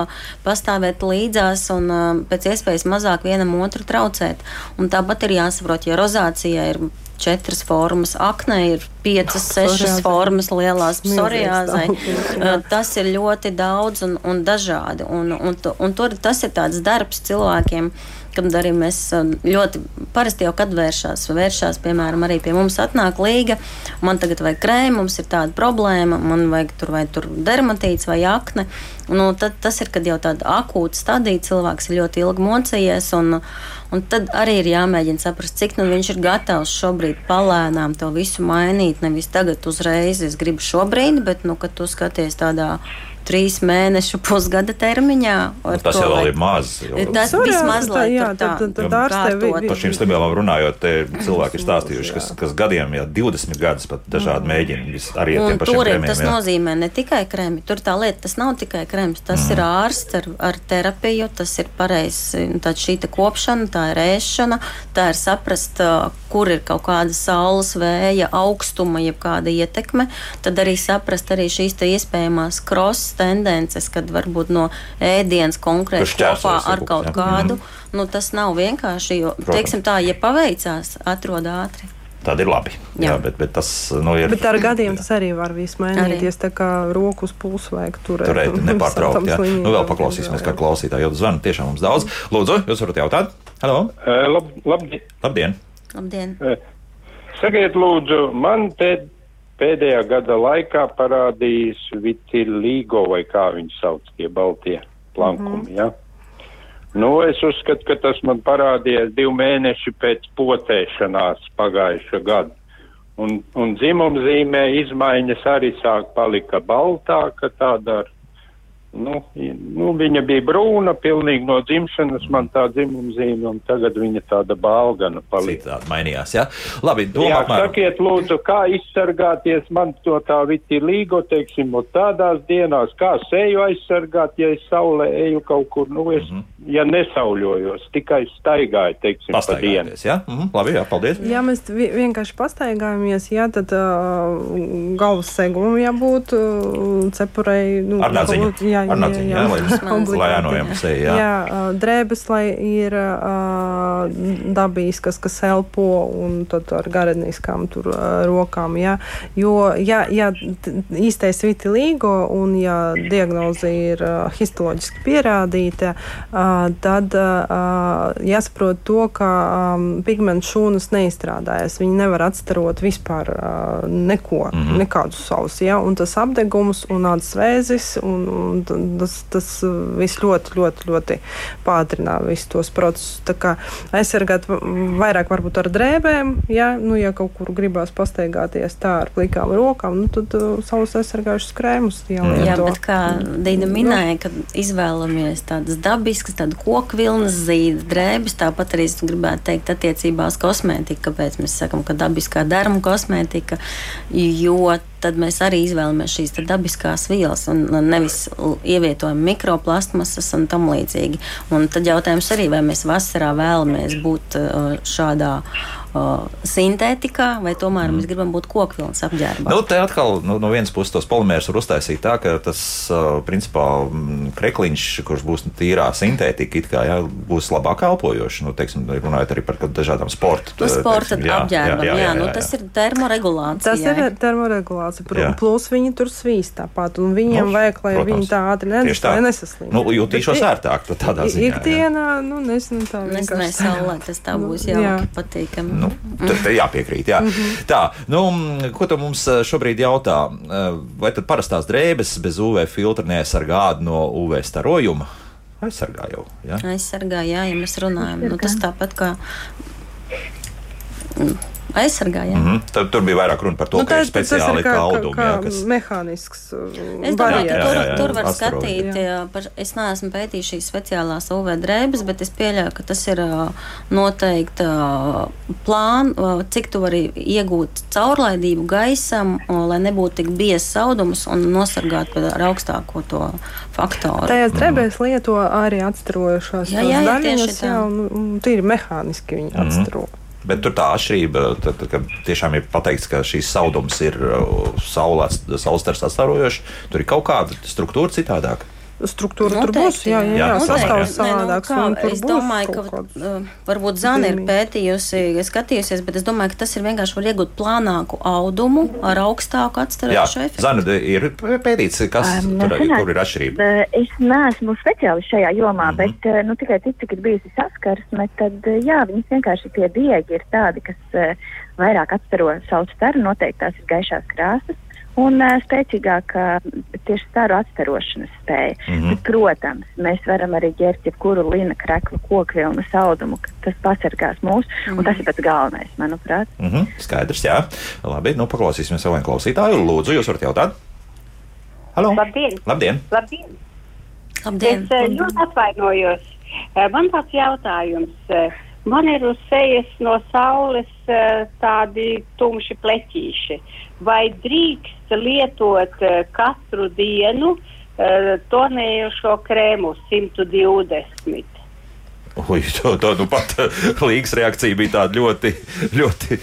pastāvēt līdzās un pēc iespējas mazāk vienam otru traucēt. Un tāpat ir jāsaprot, ja rozācija ir četras formas, akne ir piecas, sešas formas lielās psoriāzai. Tas ir ļoti daudz un, un dažādi. Un, un, un tur tas ir tāds darbs cilvēkiem kad arī mēs ļoti parasti jau kad vēršās, vēršās, piemēram, arī pie mums atnāk līga, man tagad vajag krēmu, mums ir tāda problēma, man vajag tur vai tur dermatīts vai akne. Nu, tad, tas ir, kad jau tāda akūta stadija, cilvēks ir ļoti ilgi mocījies, un, un tad arī ir jāmēģina saprast, cik nu viņš ir gatavs šobrīd palēnām to visu mainīt. Nevis tagad uzreiz es gribu šobrīd, bet, nu, kad tu skaties tādā trīs mēnešu pusgada termiņā. Nu, tas jau ir maz. Jau. Tas ir vismaz, lai jā, tā, tad, tad ārstē. Par šīm slimībām runājot, cilvēki ir stāstījuši, kas, kas gadiem, jā, 20 gadus pat dažādi mm. mēģina arī ar tiem pašiem kremiem. Tas jā. nozīmē ne tikai kremi, tur tā lieta, tas nav tikai krems, tas mm. ir ārsts ar, ar terapiju, tas ir pareizs, tā šī kopšana, tā ir ēšana, tā ir saprast, kur ir kaut kāda saules vēja augstuma, jeb kāda ietekme, tad arī saprast arī šīs iespējamās cross tendences, kad varbūt no ēdienas konkrēti kopā ar kaut jā. kādu. Mm. Nu, tas nav vienkārši, jo, Protams. teiksim tā, ja paveicās, atrod ātri. Tad ir labi. Jā, jā bet, bet tas nu, ir. Bet ar gadiem tas arī var mainīties. Tā kā rokas pulsu vajag turēt. Turēt nepārtraukti. Nu, vēl paklausīsimies, kā klausītāji jau zvana. Tiešām mums daudz. Lūdzu, jūs varat jautāt? Halo! Uh, lab, labdien! Labdien! labdien. Uh, sakiet, lūdzu, man te pēdējā gada laikā parādījis vitiligo vai kā viņi sauc tie baltie plankumi. Mm -hmm. ja? Nu, es uzskatu, ka tas man parādījās divi mēneši pēc potēšanās pagājušā gada. Un, un dzimumzīmē izmaiņas arī sāk palika baltāka tāda ar Nu, nu, viņa bija brūna, pilnīgi no dzimšanas, man tā dzimuma zīme, un tagad viņa tāda balgana palika. Citādi mainījās, jā? Labi, domā, jā, apmēram. sakiet, lūdzu, kā izsargāties man to tā vitilīgo, teiksim, un tādās dienās, kā seju aizsargāt, ja es saulē eju kaut kur, nu, es, mm -hmm. ja nesauļojos, tikai staigāju, teiksim, pa dienu. Jā, mm -hmm. labi, jā, paldies. Ja mēs vienkārši pastaigājamies, jā, tad uh, galvas segumam jābūt uh, cepurei. Nu, Ar nadziņu. Jā, jā, ar naciņu, jā, jā, lai, lai anojam seju. Jā. jā, drēbes, lai ir uh, dabīskas, kas elpo un tad ar gareniskām tur uh, rokām, jā. Jo, ja, ja īstais vitiligo un ja diagnoze ir uh, histoloģiski pierādīta, uh, tad uh, jāsaprot to, ka um, pigmentu šūnas neizstrādājas. Viņi nevar atstarot vispār uh, neko, mm -hmm. nekādus savus, jā, un tas apdegums un ādas vēzis un, un tas, tas viss ļoti, ļoti, ļoti pātrina visus tos procesus. Tā kā aizsargāt vairāk varbūt ar drēbēm, ja, nu, ja kaut kur gribās pastaigāties tā ar plikām rokām, nu, tad uh, savus aizsargājušus krēmus jālieto. Jā, bet kā Dīna minēja, ka izvēlamies tādas dabiskas, tādu koku vilnas zīda drēbes, tāpat arī es gribētu teikt attiecībā uz kosmētiku, kāpēc mēs sakam, ka dabiskā darma kosmētika, jo tad mēs arī izvēlamies šīs dabiskās vielas un nevis ievietojam mikroplastmasas un tam līdzīgi. Un tad jautājums arī, vai mēs vasarā vēlamies būt uh, šādā uh, sintētikā, vai tomēr mm. mēs gribam būt kokvilnas apģērbā. Nu, te atkal nu, no vienas puses tos polimērus var uztaisīt tā, ka tas principā krekliņš, kurš būs tīrā sintētika, kā, jā, būs labāk elpojošs. Nu, teiksim, runājot arī par dažādām sporta, nu, sporta teiksim, jā. Jā, jā, jā, jā, nu, tas ir termoregulācija. Tas ir termoregulācija. Plus viņi tur svīst tāpat, un viņiem nu, vajag, lai protams, viņi tā ātri nedz, tā. nesaslimtu. Nu, jutīšos ērtāk tādā ziņā. Ikdienā, nu, nezinu, tā vienkārši. Nezinu, saulē tas tā būs jauki, jā. patīkami. Nu, tad jāpiekrīt. Jā. Mm -hmm. Tā, nu, ko tu mums eh, šobrīd jautā? Eh, vai tad parastās drēbes bez UV filtra neaizsargā no UV starojuma? Aizsargā jau. Jā? Aizsargā, jā, ja mēs runājam. Nu, tas tāpat kā aizsargāja. Mm -hmm. Tad, tur bija vairāk runa par to, nu, ka tā, ir speciāli kā. Kā, kā jā, kas... Mehānisks. Es domāju, ka tur, jā, jā, jā, tur var astrodi. skatīt. Jā. Par, es neesmu pētījis šīs speciālās UV drēbes, bet es pieļauju, ka tas ir noteikti plāns, cik tu vari iegūt caurlaidību gaisam, lai nebūtu tik biezs audums un nosargāt ar augstāko to faktoru. Tajās drēbēs lieto arī atstarojušās jā, jā, jā, daļiņas, jā, un, un tīri mehāniski viņi mm -hmm. Bet tur tā atšķirība, tad, ka tiešām ir pateikts, ka šīs saudums ir uh, saulēts, saulstars atstārojošs. Tur ir kaut kāda struktūra citādāka struktūra Noteikti. tur būs. Jā, jā, jā, jā sastāv savādāks. Nu, kā, es domāju, ka uh, varbūt Zana ir pētījusi, skatījusies, bet es domāju, ka tas ir vienkārši var iegūt plānāku audumu ar augstāku atstarošu efektu. Zana ir pētīts, kas um, tur, kur ir atšķirība. Es neesmu speciālists šajā jomā, mm -hmm. bet nu, tikai tik, cik ir bijusi saskarsme, tad jā, viņas vienkārši tie diegi ir tādi, kas vairāk atstaro savu staru, noteikti tās ir gaišās krāsas un uh, spēcīgāka tieši staru atstarošanas spēja. Mm -hmm. Bet, protams, mēs varam arī ģērt jebkuru lina, kreklu, kokvilnu, saudumu, ka tas pasargās mūs, mm -hmm. un tas ir pats galvenais, manuprāt. Mm -hmm. Skaidrs, jā. Labi, nu paklausīsimies vēl vienu klausītāju. Lūdzu, jūs varat jautāt? Halo! Labdien! Labdien! Labdien. Labdien. Es eh, ļoti atvainojos. Man tāds jautājums. Man ir uz sejas no saules tādi tumši pleķīši. Vai drīkst lietot eh, katru dienu eh, tonējošo krēmu 120? Ui, to, to nu pat Līgas reakcija bija tāda ļoti, ļoti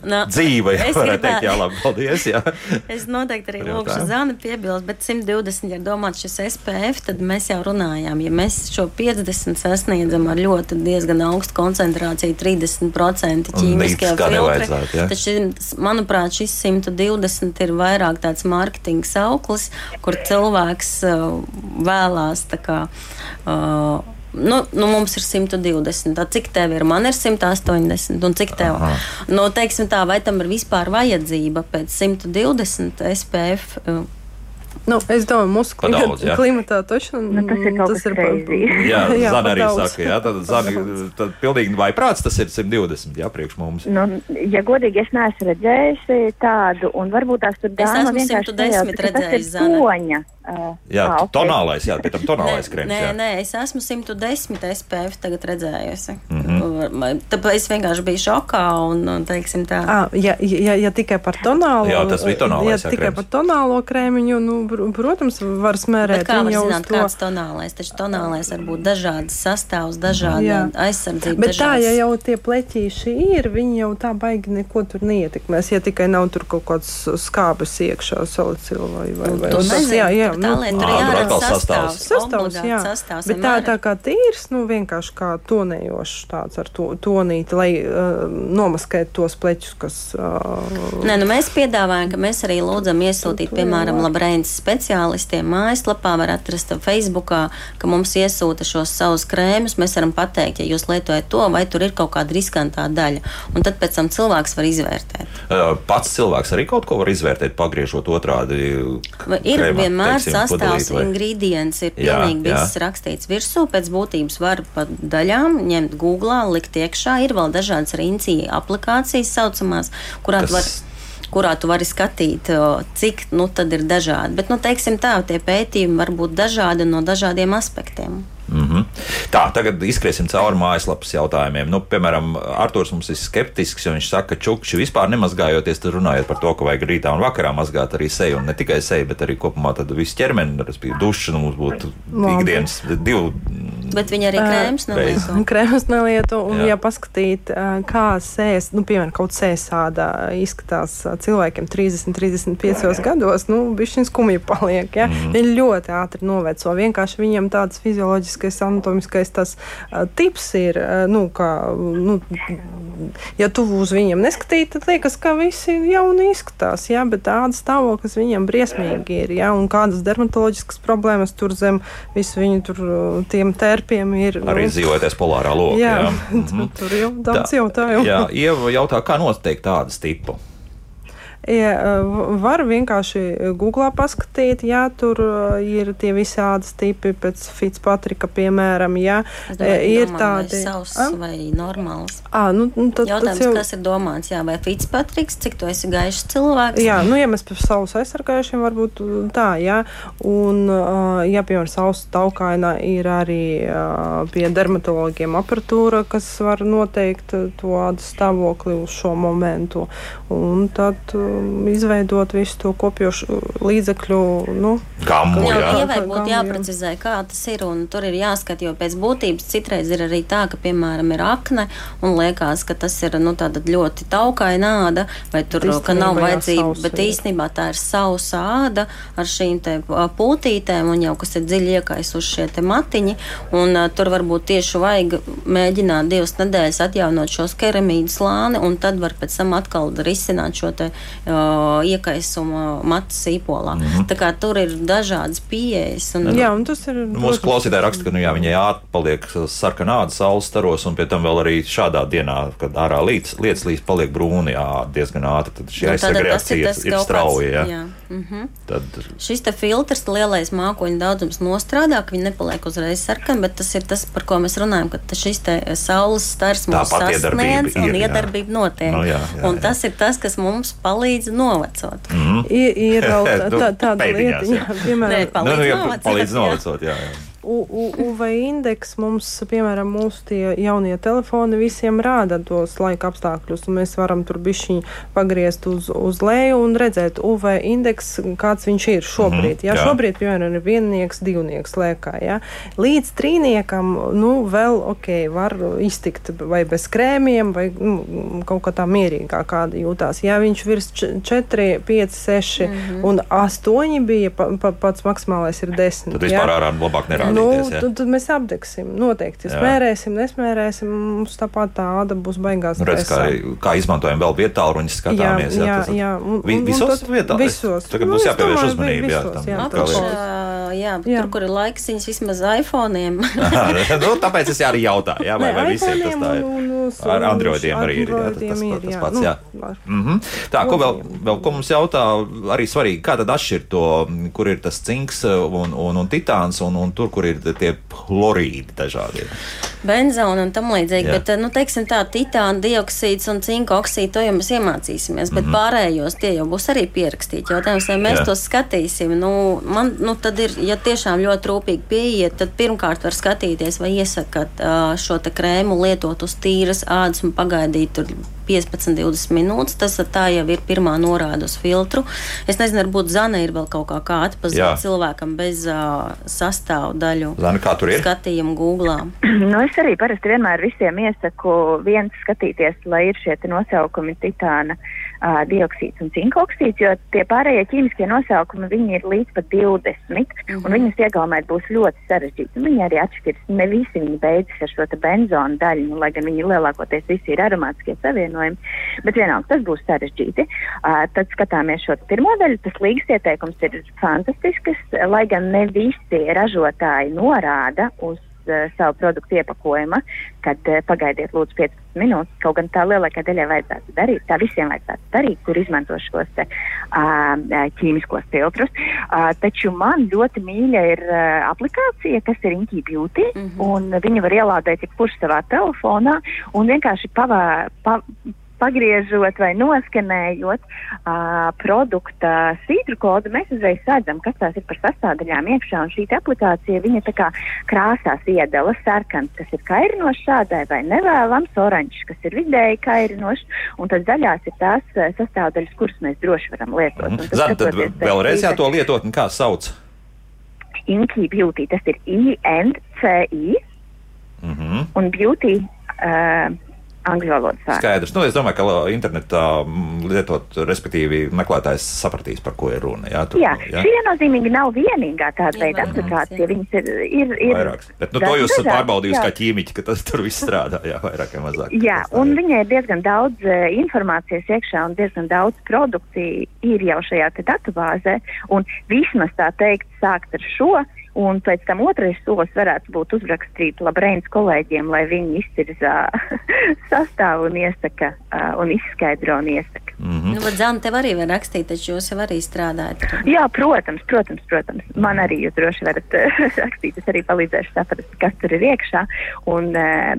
Nu, dzīva. Jā, gribētu- teikt, jā, labi, paldies. Jā. Es noteikti arī jautājumu. Zani piebilst, bet 120, ja domāt šis SPF, tad mēs jau runājām. Ja mēs šo 50 sasniedzam ar ļoti diezgan augstu koncentrāciju, 30% Un ķīmiskajā nevajadzētu, jā. tad šis, manuprāt, šis 120 ir vairāk tāds mārketinga sauklis, kur cilvēks uh, vēlās tā kā. Uh, Nu, nu, mums ir 120. Tā, cik tev ir? Man ir 180. Un cik tev? Aha. Nu, teiksim tā, vai tam ir vispār vajadzība pēc 120 SPF? uh, Nu, es domāju, mūsu Pa daudz, jā. klimatā taču Nu, tas ir kaut kas crazy. Jā, Jā, Zana arī daudz. saka, jā, tad, Zani, tad pilnīgi vai prāts tas ir 120, jā, priekš mums. Nu, ja godīgi, es neesmu redzējusi tādu, un varbūt tās tur Es dāma esmu vienkārši 110 sajauca, ka tas redzējusi, Zana. Uh, Jā, ā, ok. tonālais, jā, pie tam tonālais krēms. Nē, jā. nē, es esmu 110 SPF tagad redzējusi. Mm Mhm. -hmm. Tāpēc es vienkārši biju šokā un, un teiksim tā. À, ja, ja, ja tikai par tonālo, Jā, tas bija tonālais, ja jā, tikai krēms. par tonālo krēmiņu, nu, pr- protams, var smērēt Bet kā var zināt, to. kāds tonālais? Taču tonālais var būt dažādas sastāvs, dažāda aizsardzība. Bet tā, dažādas- ja jau tie pleķīši ir, viņi jau tā baigi neko tur neietekmēs. Ja tikai nav tur kaut kāds skābes iekšā, salicila vai, vai, vai To nezinu, jā, jā, tā lieta Ā, tur atkal sastāvs. sastāvs. Jā. sastāvs Bet tā, tā kā tīrs, nu vienkārši kā tonējošs tāds ar to, tonīti, lai uh, nomaskētu tos pleķus, kas. Uh, Nē, nu mēs piedāvājam, ka mēs arī lūdzam iesūtīt, piemēram, labrēnas speciālistiem mājaslapā, var atrast Facebookā, ka mums iesūta šos savus krēmus. Mēs varam pateikt, ja jūs lietojat to, vai tur ir kaut kāda riskantā daļa. Un tad pēc tam cilvēks var izvērtēt. Uh, Pats cilvēks arī kaut ko var izvērtēt, pagriežot otrādi. Vai Ir krēmā, vienmēr teiksim, sastāvs, ingredients, ir Jā, pilnīgi jā. viss rakstīts virsū. Pēc būtības var pa daļām ņemt googlā, likt iekšā. Ir vēl dažādas rinci aplikācijas saucamās, kurā tu Kas- vari kurā tu vari skatīt, cik nu, tad ir dažādi. Bet, nu, teiksim tā, tie pētījumi var būt dažādi no dažādiem aspektiem. Mm -hmm. Tā, tagad izskriesim cauri mājaslapas jautājumiem. Nu, piemēram, Arthurs mums ir skeptisks, jo viņš saka, ka čukši vispār nemazgājoties, tad runājot par to, ka vajag rītā un vakarā mazgāt arī seju, un ne tikai seju, bet arī kopumā tad visu ķermeni, respektīvi dušu, nu, mums būtu Labi. ikdienas divu Bet viņi arī krēms nelieto. Krēmas nelieto, un, Jā. jā. ja paskatīt, kā sēs, nu, piemēram, kaut sēsāda izskatās cilvēkiem 30, 35 gados, nu, viņš skumji paliek. Ja? Mm. Viņi ļoti ātri noveco. Vienkārši viņam tāds fizioloģiskais, anatomiskais tas tips ir, nu, kā, nu, ja tu uz viņiem neskatītu, tad liekas, ka visi jauni izskatās, ja? bet tāda stāvoklis viņiem briesmīgi ir, ja? un kādas dermatoloģiskas problēmas tur zem visu viņu tur tiem tērpiem ir. arī nu, dzīvoties polārā lokā. Jā, jā. tur, tur jau daudz Tā, jautājumu. Jā, Ieva jautā, kā noteikt tādu tipu. Ja, uh, var vienkārši Google paskatīt, ja tur ir tie visādi tipi pēc Fitzpatrika, piemēram, ja domāju, ir tādi. Savs A? vai normāls. À, nu, nu, tad, Jautājums, jau, kas ir domāts? Jā, vai Fitzpatriks, cik tu esi gaišs cilvēks? Jā, nu, ja mēs par savus aizsargājušiem, varbūt tā, jā. Un, ja, piemēram, savs taukaina ir arī pie dermatologiem aparatūra, kas var noteikt to stāvokli uz šo momentu. Un tad um, izveidot visu to kopjošu līdzekļu, nu, Gamu, Jā, jā. ievai būtu jā. jāprecizē, kā tas ir. un Tur ir jāskat, jo pēc būtības citreiz ir arī tā, ka, piemēram, ir akne un liekas, ka tas ir nu, ļoti taukaina āda, vai tur ka nav jā, vajadzība. sausa Bet ir. īstenībā tā ir sausa āda ar šīm te pūtītēm, un jau kas ir dziļi iekaisuši šie te matiņi. Un, uh, tur varbūt tieši vajag mēģināt divas nedēļas atjaunot šos keramīdu slāni, un tad var pēc tam atkal risināt šo te, uh, iekaisumu matu sīpolā. Mm -hmm. Tā kā tur ir dažādas pieejas. Un, jā, un tas ir. Nu, Mūsu klausītāji raksta, ka nu, jā, viņai jāpaliek sarkanā āda saules staros, un pie tam vēl arī šādā dienā, kad ārā līdz, lietas līdz paliek brūni, jā, diezgan ātri. Tad šī Nu, aizsarga reakcija ir, ir strauja. Jā. jā. Mm -hmm. Tad... Šis filtrs, lielais mākoņu daudzums nostrādā, ka viņi nepaliek uzreiz sarkani, bet tas ir tas, par ko mēs runājam, ka šis saules stars mums sasniedz un ir, iedarbība notiek. No, jā, jā, un jā. tas ir tas, kas mums palīdz novecot. Mm -hmm. Ir, ir tā, tā, tāda lieta, piemēram, Nē, palīdz, nu, jā, novecot, palīdz novecot. Jā, jā. UV indeks mums, piemēram, mūsu tie jaunie telefoni visiem rāda tos laika apstākļus, un mēs varam tur bišķiņi pagriezt uz, uz leju un redzēt UV indeks, kāds viņš ir šobrīd. Mm jā, jā. Šobrīd, piemēram, ir viennieks, divnieks lēkā, jā. Līdz trīniekam, nu, vēl, ok, var iztikt vai bez krēmiem, vai nu, kaut kā tā mierīgā kāda jūtās. Ja viņš virs 4, 5, 6 mm -hmm. un 8 bija, pa, pa, pats maksimālais ir 10. Tad vispār ārā labāk nerāda. Nu, tad, tad mēs apdegsim. Noteikti. Ja smērēsim, nesmērēsim. Mums tāpat tāda būs baigās. Nu, redz, kā, kā izmantojam vēl vietu tālruņus, skatāmies. Jā, jā, jā, jā. Un, Vi, visos vietās? Visos. Tagad nu, jāpievērš uzmanība. Jā, tam, jā, apakšā, jā, jā. Tur, kur ir laiksiņas, vismaz iPhone'iem. nu, tāpēc es arī jautāju, jā, vai, vai visiem tas tā ir. Un, un, ar Androidiem arī ir. Jā, tas, tas, tas, tas pats, jā. Nu, mm -hmm. Tā, ko vēl, vēl ko mums jautā, arī svarīgi, kā tad atšķirt to, kur ir tas cinks un, un, un titāns un, un tur, kur ir tie chlorīdi dažādi. Benzona un tam līdzīgi, Jā. bet, nu, teiksim tā, titāna dioksīds un cinka oksīds, to jau mēs iemācīsimies, bet mm -hmm. pārējos tie jau būs arī pierakstīti. Jautājums, vai mēs Jā. to skatīsim, nu, man, nu, tad ir, ja tiešām ļoti rūpīgi pieiet, tad pirmkārt var skatīties, vai iesakat šo te krēmu lietot uz tīras ādas un pagaidīt tur 15, 20 minūtes. Tas tā jau ir pirmā norāde uz filtru. Es nezinu, varbūt Zana ir vēl kaut kā, kā atpazīt cilvēkam bez uh, sastāvdaļu. Zana, kā tur ir? Skatījumu Google. nu, es arī parasti vienmēr visiem iesaku viens skatīties, lai ir šie nosaukumi titāna. Uh, uh, dioksīds un cinka oksīds, jo tie pārējie ķīmiskie nosaukumi ir līdz pat 20, mm -hmm. un viņus iegaumēt būs ļoti sarežģīti. Viņi arī atšķiras. Ne visi viņi beidzas ar šo benzonu daļu, nu, lai gan viņi lielākoties visi ir aromātiskie savienojumi, bet vienalga tas būs sarežģīti. Uh, tad skatāmies šo pirmo daļu. Tas līgas ieteikums ir fantastisks, lai gan ne visi ražotāji norāda uz uh, savu produktu iepakojuma, kad uh, pagaidiet lūdzu 15 minūtes. Kaut gan tā lielākā daļai vajadzētu darīt, tā visiem vajadzētu darīt, kur izmanto šos te, uh, ķīmiskos filtrus. Uh, taču man ļoti mīļa ir uh, aplikācija, kas ir Inky Beauty, mm -hmm. un viņa var ielādēt jebkurš savā telefonā un vienkārši pavā, pa, pagriežot vai noskanējot uh, produkta sītru kodu, mēs uzreiz redzam, kas tās ir par sastāvdaļām iekšā. Un šī aplikācija, viņa tā kā krāsās iedala sarkans, kas ir kairinošs šādai vai nevēlams, oranžs, kas ir vidēji kairinošs, un tad zaļās ir tās uh, sastāvdaļas, kuras mēs droši varam lietot. Mm. Zan, tad vēlreiz jā to lietot, un kā sauc? Inky Beauty, tas ir I-N-C-I, mm -hmm. un Beauty. Uh, angļu valodas vārdu. Skaidrs. Nu, es domāju, ka internetā lietot, respektīvi, meklētājs sapratīs, par ko ir runa. Jā, tur, jā. jā? šī viennozīmīgi nav vienīgā tāda veida aplikācija. Viņas ir, ir, ir vairākas. Bet, nu, to jūs esat pārbaudījusi kā ķīmiķi, ka tas tur viss strādā, jā, vairāk vai mazāk. Jā, un viņai ir diezgan daudz uh, informācijas iekšā un diezgan daudz produkciju ir jau šajā datubāzē. Un vismaz tā teikt, sākt ar šo Un pēc tam otrais solis varētu būt uzrakstīt Labrēnas kolēģiem, lai viņi izcirza sastāvu un iesaka un izskaidro un iesaka. Mm -hmm. Nu, Zana, tev arī var rakstīt, taču jūs jau arī strādājat. Jā, protams, protams, protams. Man arī jūs droši varat rakstīt. Es arī palīdzēšu saprast, kas tur ir iekšā. Un, uh,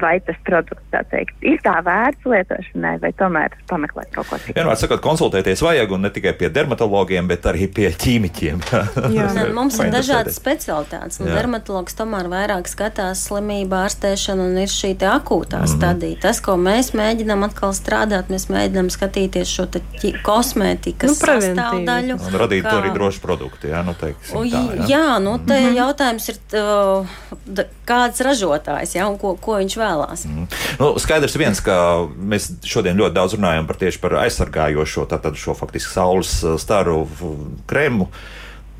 vai tas produkts teikt, ir tā vērts lietošanai, vai tomēr pameklēt kaut ko citu. Vienmēr sakot, konsultēties vajag un ne tikai pie dermatologiem, bet arī pie ķīmiķiem. Jā, mums ir dažādas specialitātes. Dermatologs tomēr vairāk skatās slimību ārstēšanu un ir šī akūtā mm -hmm. stadija. Tas, ko mēs mēģinām atkal strādāt, mēs mēģinām skatīties šo kosmētikas nu, sastāvdaļu. Un radīt kā... arī drošu produktu, jā, nu teiksim tā. Jā, jā nu te mm -hmm. jautājums ir, uh, kāds ražotājs, jā, un ko, ko viņš vēlās. Mm. Nu, skaidrs viens, ka mēs šodien ļoti daudz runājam par tieši par aizsargājošo, tātad šo faktiski saules uh, staru krēmu.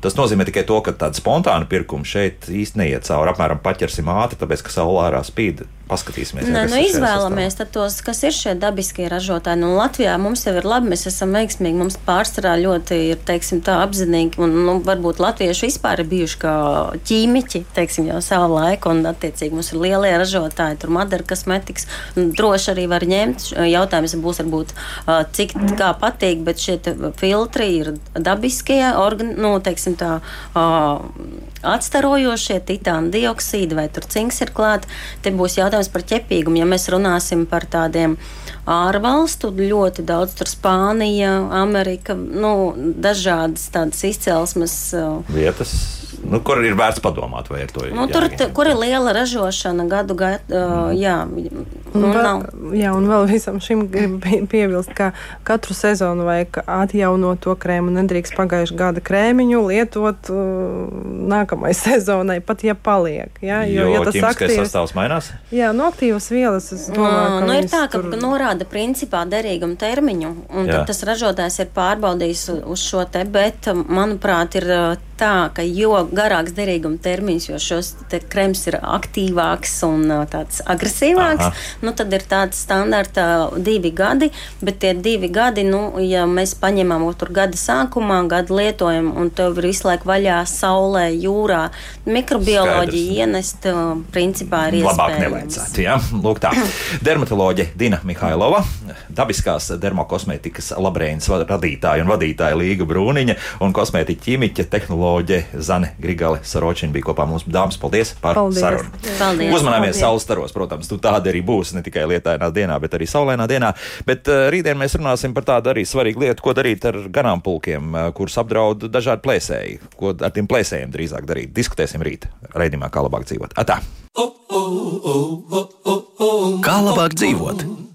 Tas nozīmē tikai to, ka tāda spontāna pirkuma šeit īstenībā neiet cauri. Apmēram paķersim ātri, tāpēc ka saule ārā spīd. Paskatīsimies. Nē, nu, izvēlamies tos, kas ir šie dabiskie ražotāji. Nu, Latvijā mums jau ir labi, mēs esam veiksmīgi, mums pārsvarā ļoti ir, teiksim, tā apzinīgi, un nu, varbūt latvieši vispār ir bijuši kā ķīmiķi, teiksim, jau savu laiku, un attiecīgi mums ir lielie ražotāji, tur Madara kosmetikas, droši arī var ņemt. Jautājums būs varbūt, cik kā patīk, bet šie filtri ir dabiskie, organ, nu, teiksim tā, atstarojošie titāna dioksīdi vai tur cinks ir klāt. Te būs jautājums par ķepīgumu. Ja mēs runāsim par tādiem ārvalstu, ļoti daudz tur Spānija, Amerika, nu, dažādas tādas izcelsmes vietas nu, kur ir vērts padomāt, vai ir to nu, tur, t, kur ir liela ražošana gadu gadu. Uh, mm. jā, nu, vēl, jā, un vēl visam šim piebilst, ka katru sezonu vajag atjaunot to krēmu. Nedrīkst pagājušā gada krēmiņu lietot uh, nākamajai sezonai, pat ja paliek. Jā, jo, jo ja tas aktīvs sastāvs mainās. Jā, no aktīvas vielas. Domāju, nu, ir tā, ka tur... norāda principā derīgumu termiņu, un tas ražotājs ir pārbaudījis uz šo te, bet, manuprāt, ir tā, ka jo garāks derīguma termiņš, jo šos krems ir aktīvāks un tāds agresīvāks, Aha. nu, tad ir tāds standarta divi gadi, bet tie divi gadi, nu, ja mēs paņemam tur gada sākumā, gada lietojam, un tev ir visu laiku vaļā saulē, jūrā, mikrobioloģija ienest, principā ir iespējams. Labāk nevajadzētu, jā. Lūk tā. Dermatoloģe Dina Mihailova, dabiskās dermokosmētikas labrēnas radītāja un vadītāja Līga Brūniņa un kosmētiķa ķīmiķa tehnoloģija psiholoģe Zane Grigale Saročina bija kopā mums. Dāmas, paldies par paldies. sarunu. Paldies. Uzmanāmies saules staros, protams, tu tāda arī būs ne tikai lietainā dienā, bet arī saulēnā dienā. Bet uh, rītdien mēs runāsim par tādu arī svarīgu lietu, ko darīt ar ganāmpulkiem, uh, kurus apdraud dažādi plēsēji. Ko ar tiem plēsējiem drīzāk darīt? Diskutēsim rīt raidījumā, kā labāk dzīvot. Atā! Kā labāk dzīvot?